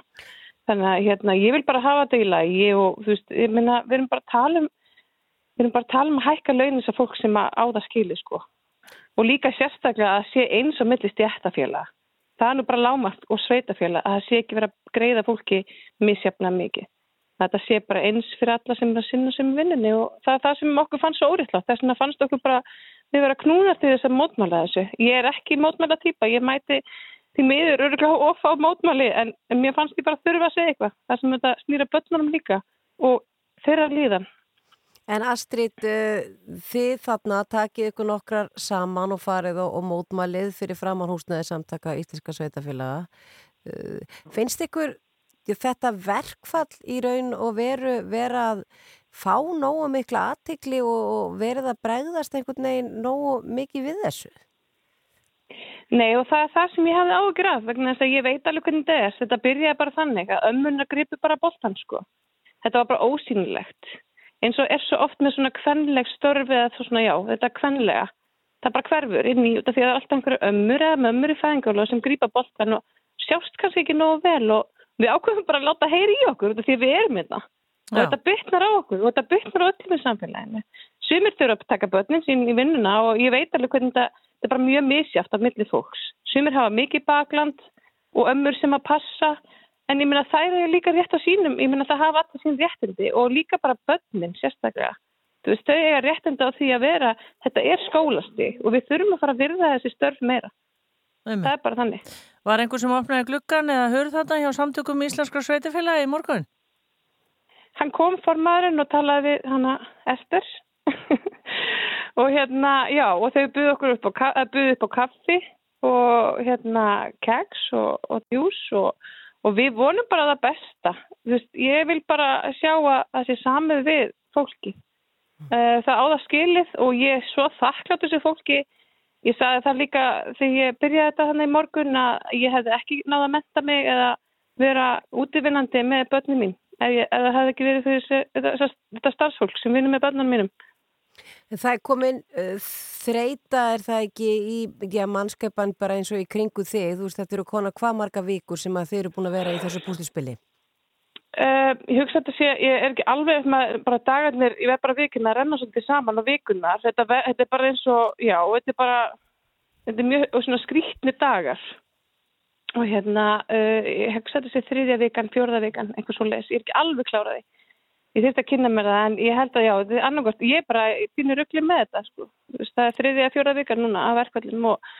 Þannig að hérna, ég vil bara hafa þetta í lagi og þú veist, ég minna, við erum bara að tala um við erum bara að tala um að hækka launin þessar fólk sem á það skilir sko. Og líka sérstaklega að sé eins og millist jættafélag. Það er nú bara lámart og sveitafélag að það sé ekki verið að greiða fólki misjafna mikið. Þetta sé bara eins fyrir alla sem er að sinna sem vinninni og það er það sem okkur fannst svo óriðlátt. Þess vegna fannst okkur bara við verið að knúna til þess að mótmála þessu. Ég er ekki mótmála týpa, ég mæti því miður öruglega of á mótmáli en, en mér fannst ég bara þurfa að segja eitthvað. Það sem þetta snýra börnunum líka og þeirra líðan. En Astrid, þið þarna takið ykkur nokkrar saman og farið og mótmælið fyrir framánhúsnaði samtaka Íslenska Sveitafélaga. Finnst ykkur þetta verkfall í raun og veru vera að fá nógu mikla aðtikli og verið að bregðast einhvern veginn nógu mikið við þessu? Nei og það er það sem ég hafði ágraf vegna þess að ég veit alveg hvernig þetta er. Þetta byrjaði bara þannig að ömmunna gripi bara boltan sko. Þetta var bara ósýnilegt. Eins og er svo oft með svona kvenleg störfi eða svona já, þetta kvenlega. Það bara hverfur inn í, því að það er alltaf einhverju ömmur eða mömmur í fæðingarlu sem grýpa boltan og sjást kannski ekki nógu vel og við ákveðum bara að láta heyri í okkur því að við erum þetta og þetta bytnar á okkur og þetta bytnar á öllum í samfélaginu sumir þurfa að taka börnin sín í vinnuna og ég veit alveg hvernig þetta, þetta er bara mjög misjáft af millið fólks sumir hafa mikið bakland og ömmur sem að passa En ég meina það er líka rétt á sínum, ég meina það hafa alltaf sín réttindi og líka bara börnin sérstaklega. Þú veist, þau eiga réttindi á því að vera, þetta er skólasti og við þurfum að fara að virða þessi störf meira. Þeim. Það er bara þannig. Var einhver sem opnaði gluggan eða hörð þetta hjá samtökum Íslenskra sveitafélagi í morgun? Hann kom formaðurinn og talaði við hana Ester og hérna, já, og þau buði okkur upp á, buði upp á kaffi og hérna keks og, og djús og Og við vonum bara það besta. Veist, ég vil bara sjá að það sé samið við fólki. Uh, það áða skilið og ég er svo þakklátt þessu fólki. Ég sagði það líka þegar ég byrjaði þetta hann í morgun að ég hefði ekki náða að menta mig eða vera útvinnandi með börnum mín. Ef það hefði ekki verið fyrir þessu, þetta starfsfólk sem vinur með börnum mínum. Það er komin uh, þreita er það ekki í ja, mannskeipan bara eins og í kringu þig, þú veist þetta eru konar hvað marga vikur sem að þið eru búin að vera í þessu púslispili? Uh, ég hugsa þetta sé, ég er ekki alveg með bara dagarnir, ég verð bara vikuna að renna svolítið saman á vikunar, þetta, þetta er bara eins og, já, þetta er bara þetta er mjög skrítni dagar. Og hérna uh, ég hugsa þetta sé þriðja vikan, fjörða vikan, einhvers og les, ég er ekki alveg kláraði ég þurfti að kynna mér það en ég held að já, þetta er annarkvæmt, ég bara pínur ruggli með þetta sko. Það er þriðja, fjóra vikar núna af verkvallum og,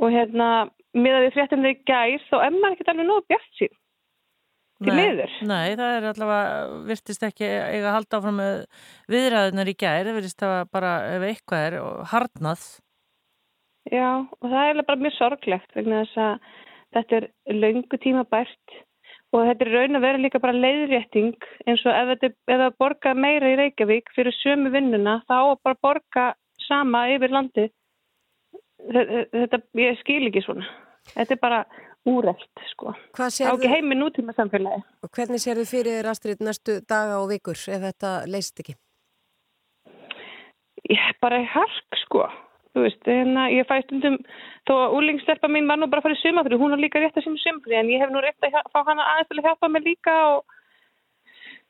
og hérna, með að við fréttum þau gær þá maður ekkert alveg nóg bjart sín til liður. Nei, það er allavega, virtist ekki eiga að halda áfram með viðræðunar í gær, það virtist að bara ef eitthvað er harnað. Já, og það er eiginlega bara mjög sorglegt vegna þess að þetta er löngu tíma bært og þetta er raun að vera líka bara leiðrétting eins og ef þetta er að borga meira í Reykjavík fyrir sömu vinnuna þá að bara borga sama yfir landi. Þetta, ég skil ekki svona. Þetta er bara úrelt, sko. Á ekki heimi nútíma samfélagi. hvernig sér þið fyrir þér Astrid næstu daga og vikur ef þetta leysist ekki? Ég bara í hark, sko. Þú veist, hérna, ég fæ stundum, þó að úlingstelpa mín var nú bara að fara í sumafri, hún er líka rétt að sem sumfri, en ég hef nú rétt að fá hana aðeins til að hjálpa mig líka og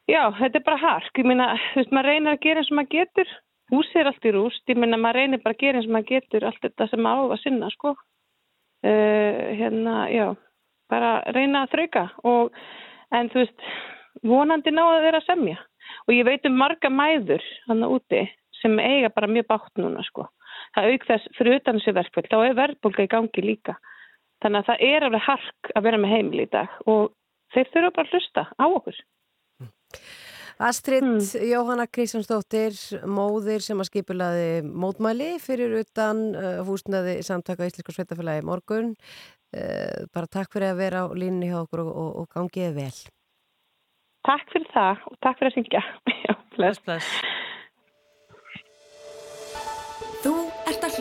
já, þetta er bara hark. Ég meina, þú veist, maður reynir að gera eins og maður getur. Húsið er allt í rúst, ég meina, maður reynir bara að gera eins og maður getur allt þetta sem maður á að sinna, sko. Uh, hérna, já, bara reyna að þrauka og, en þú veist, vonandi ná að vera að semja. Og ég veit um marga mæður hann úti sem eiga bara mjög bátt núna, sko. Það auk þess fyrir utan þessu verkvöld, þá er verðbólga í gangi líka. Þannig að það er alveg hark að vera með heimil í dag og þeir þurfa bara að hlusta á okkur. Astrid Jóhanna Kristjánsdóttir, móðir sem að skipulaði mótmæli fyrir utan uh, húsnaði samtaka Íslenska sveitafélagi morgun. Uh, bara takk fyrir að vera á línni hjá okkur og, og, og gangiði vel. Takk fyrir það og takk fyrir að syngja. Já, bless. bless.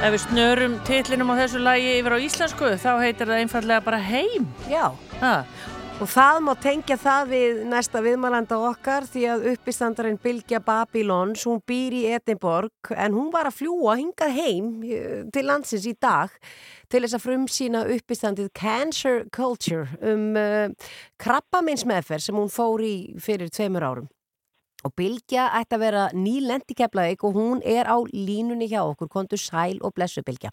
Ef við snörum titlinum á þessu lagi yfir á íslensku þá heitir það einfallega bara heim. Já. Ha. Og það má tengja það við næsta viðmælanda okkar því að uppistandarinn Bilgja Babylons, hún býr í Edinborg en hún var að fljúa hingað heim eh, til landsins í dag til þess að frumsýna uppistandið Cancer Culture um uh, krabbaminsmeðferð sem hún fór í fyrir tveimur árum. Og Bilgja ætti að vera nýlend í Keflavík og hún er á línunni hjá okkur, kontur sæl og blessu Bilgja.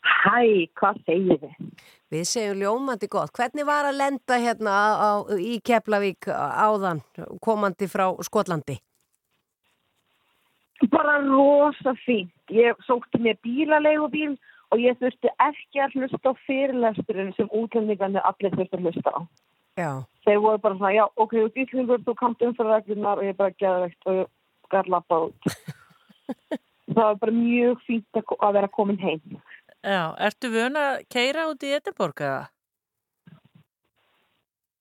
Hæ, hvað segir þið? Við segjum ljómandi gott. Hvernig var að lenda hérna á, í Keflavík áðan komandi frá Skotlandi? Bara rosa fínt. Ég sótti mér bílaleigubíl og ég þurfti ekki að hlusta á fyrirlesturinn sem útlendingarnir allir þurfti að hlusta á. Já. Þeir voru bara svona, já, ok, þú dýrlingur, þú kamt um fyrir reglunar og ég bara geði veikt og ég gæði lappa út. Það var bara mjög fínt að, vera komin heim. Já, ertu vön að keira út í Edinborg eða?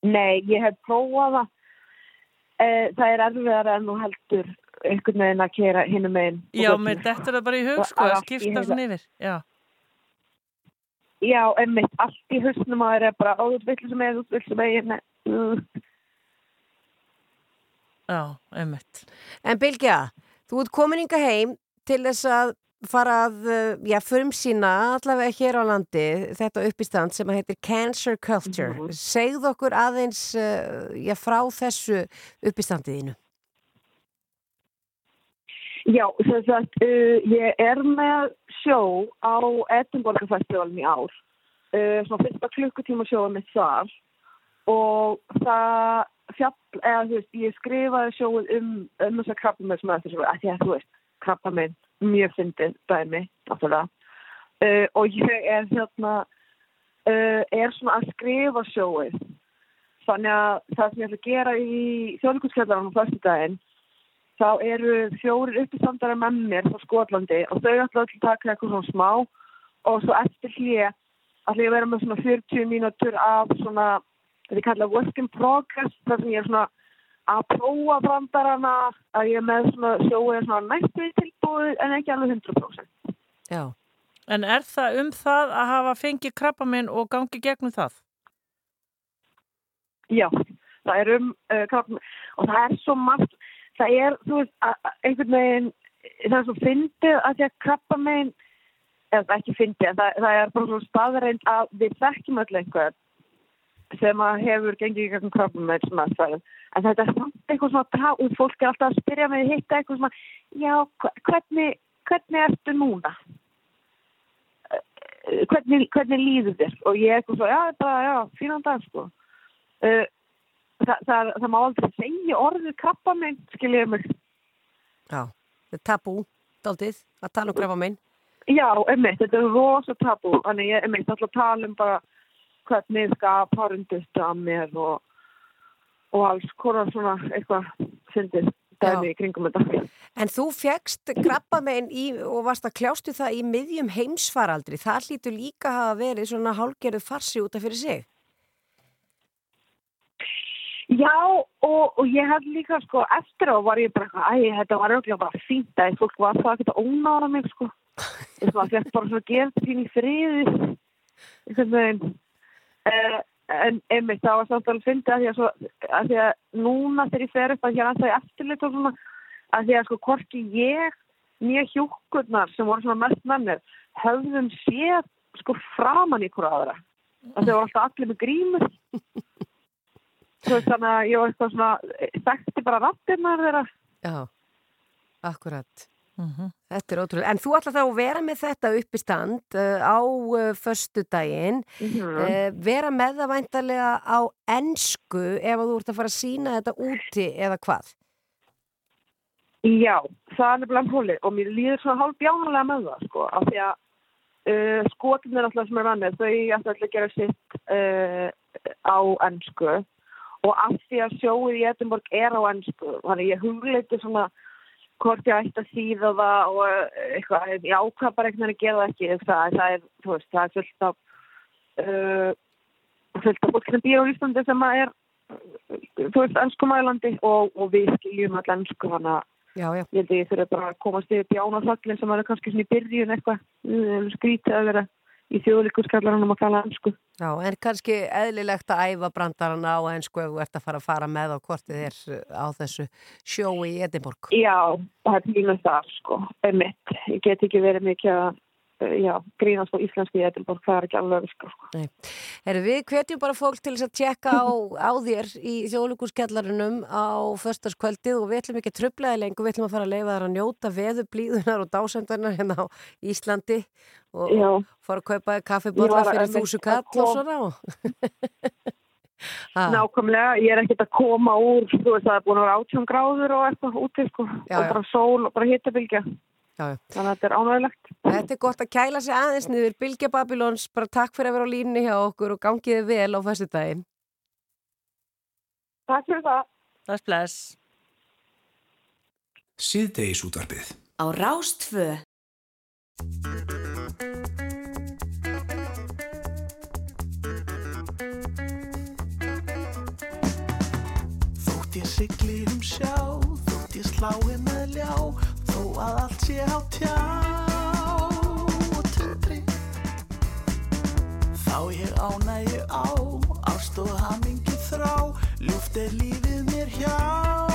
Nei, ég hef prófað það. Eh, það er erfiðar en þú heldur einhvern veginn að kera hinnum meginn. Já, með þetta er það bara í hug, sko, að skipta svona yfir. Já. Já, einmitt, allt í hausnum að það er bara, ó, þú vill sem er, þú vill sem er, nei. Já, einmitt. En Bilgja, þú ert komin inga heim til þess að fara að, uh, já, frumsýna allavega hér á landi þetta uppistand sem heitir Cancer Culture. Mhm. Segð okkur aðeins, uh, já, frá þessu uppistandiðinu. Já, þess að uh, ég er með sjó á Edinborg Festivalin í ár. Uh, svona fyrsta klukkutíma sjóa mitt þar og það fjall, eða þú veist, ég skrifaði sjóið um, um þess að krabba með sem að þessu, að þú veist, krabba með mjög fyndið dæmi, náttúrulega. Uh, og ég er hérna, uh, er svona að skrifa sjóið. Þannig að það sem ég ætla að gera í þjóðlíkuskjallarinn á fyrstu daginn, þá eru fjórir uppistandara með mér frá Skotlandi og þau ætla að taka eitthvað svona smá og svo eftir hlýja ætla ég að vera með svona 40 mínútur af svona, þetta er kallað work in progress, þar sem ég er svona að prófa brandarana að ég er með svona sjóið svona næstu tilbúið en ekki alveg 100%. Já. En er það um það að hafa fengið krabba minn og gangi gegnum það? Já, það er um uh, krabba og það er svo margt, það er, þú veist, einhvern veginn, það er svo fyndið að því að krabba minn, eða ekki fyndið, það, það er bara svona staðreind að við þekkjum öll einhvern sem að hefur gengið í gegnum krabba minn sem að það er en þetta er samt eitthvað svona og fólk er alltaf að spyrja mig hitta eitthvað svona, já, hvernig hvernig ertu núna? Hvernig, hvernig líður þér? Og ég eitthvað svona, já, bara, já, fínan dag sko. Uh, það, það, það má aldrei segja orðið krabba minn, skiljið mig Já, þetta er tabú daldið, að tala um krabba minn Já, einmitt, þetta er rosa tabú þannig ég einmitt alltaf tala um bara hvernig skap harundust að mér og og alls konar svona eitthvað syndið dæmi í kringum þetta. En þú fegst krabba meginn í og varst að kljástu það í miðjum heimsfaraldri. Það hlýtur líka að hafa verið svona hálgerðu farsi út af fyrir sig. Já og, og ég hef líka sko eftir á var ég bara æg, þetta var auðvitað bara fínt að fólk var það ekkert að ónára mig sko. Ég var bara svona gert sín í friði einhvern veginn. Uh, en einmitt það var samt alveg fyndið að því að, svo, að því að núna þegar ég fer upp að hér að það er eftirlit og svona að því að sko hvorki ég nýja hjúkurnar sem voru svona mest með mér höfðum séð sko framann hverju aðra að þau voru alltaf allir með grímur þannig að ég var eitthvað svona þekkti bara rattirnar þeirra Já, akkurat Mm -hmm. Þetta er ótrúlega. En þú ætla þá að vera með þetta upp í stand uh, á uh, förstu daginn, mm -hmm. uh, vera með það væntalega á ennsku ef þú ert að fara að sína þetta úti eða hvað? Já, það er nefnilega hólið og mér líður svona hálf bjánulega með það sko, af því að skotinir alltaf sem er vannir, þau ætla að gera sitt á ennsku og af því að sjóið í Edinborg er á ennsku, þannig ég hugleiti svona hvort ég ætti að síða það og eitthvað, ég ákvað bara veginn að gera það ekki það, það er, þú veist, það er fullt af uh, fullt af fólk sem býr á Íslandi sem er þú veist, ennskumælandi og, og við skiljum all ennsku þannig að ég að þurfa bara að komast yfir bjánafallin sem er kannski svona í byrjun eitthvað skrítið að vera í þjóðlíkurskallaranum að tala ennsku. Já, en kannski eðlilegt að æfa brandarana á ennsku ef þú ert að fara að fara með á kortið þér á þessu sjói í Edinborg. Já, það er mínum það, sko, er mitt. Ég get ekki verið mikið að uh, já, grínast á íslensku í Edinborg, það er ekki alveg öfiskur, sko. Nei. Herru, við hvetjum bara fólk til þess að tjekka á, á þér í þjóðlíkurskjallarunum á föstaskvöldið og við ætlum ekki að tröflaði lengur, við ætlum að fara að leifa þar að njóta veðublíðunar og dásendarnar hérna á Íslandi og, Já. fara að kaupa var fyrir þúsu að kall og svona. Ha. Nákvæmlega, ég er ekkert að koma úr, þú veist, það er búin að vera átjón gráður og eitthvað úti, sko, Já, og já. bara sól og bara hittabilgja. Já, já. Þannig að þetta er ánægilegt. Þetta er gott að kæla sig aðeins niður Bilge Babylons, bara takk fyrir að vera á línni hjá okkur og gangiði vel á fyrstu daginn. Takk fyrir það. Bless, bless. Síðdeis útvarpið. Á Rástfö. Þótt ég sigli um sjá, þótt ég slái með ljá, þó að allt sé á tjá og tundri. Þá ég ánægju á, ást og hamingi þrá, ljúft er lífið mér hjá,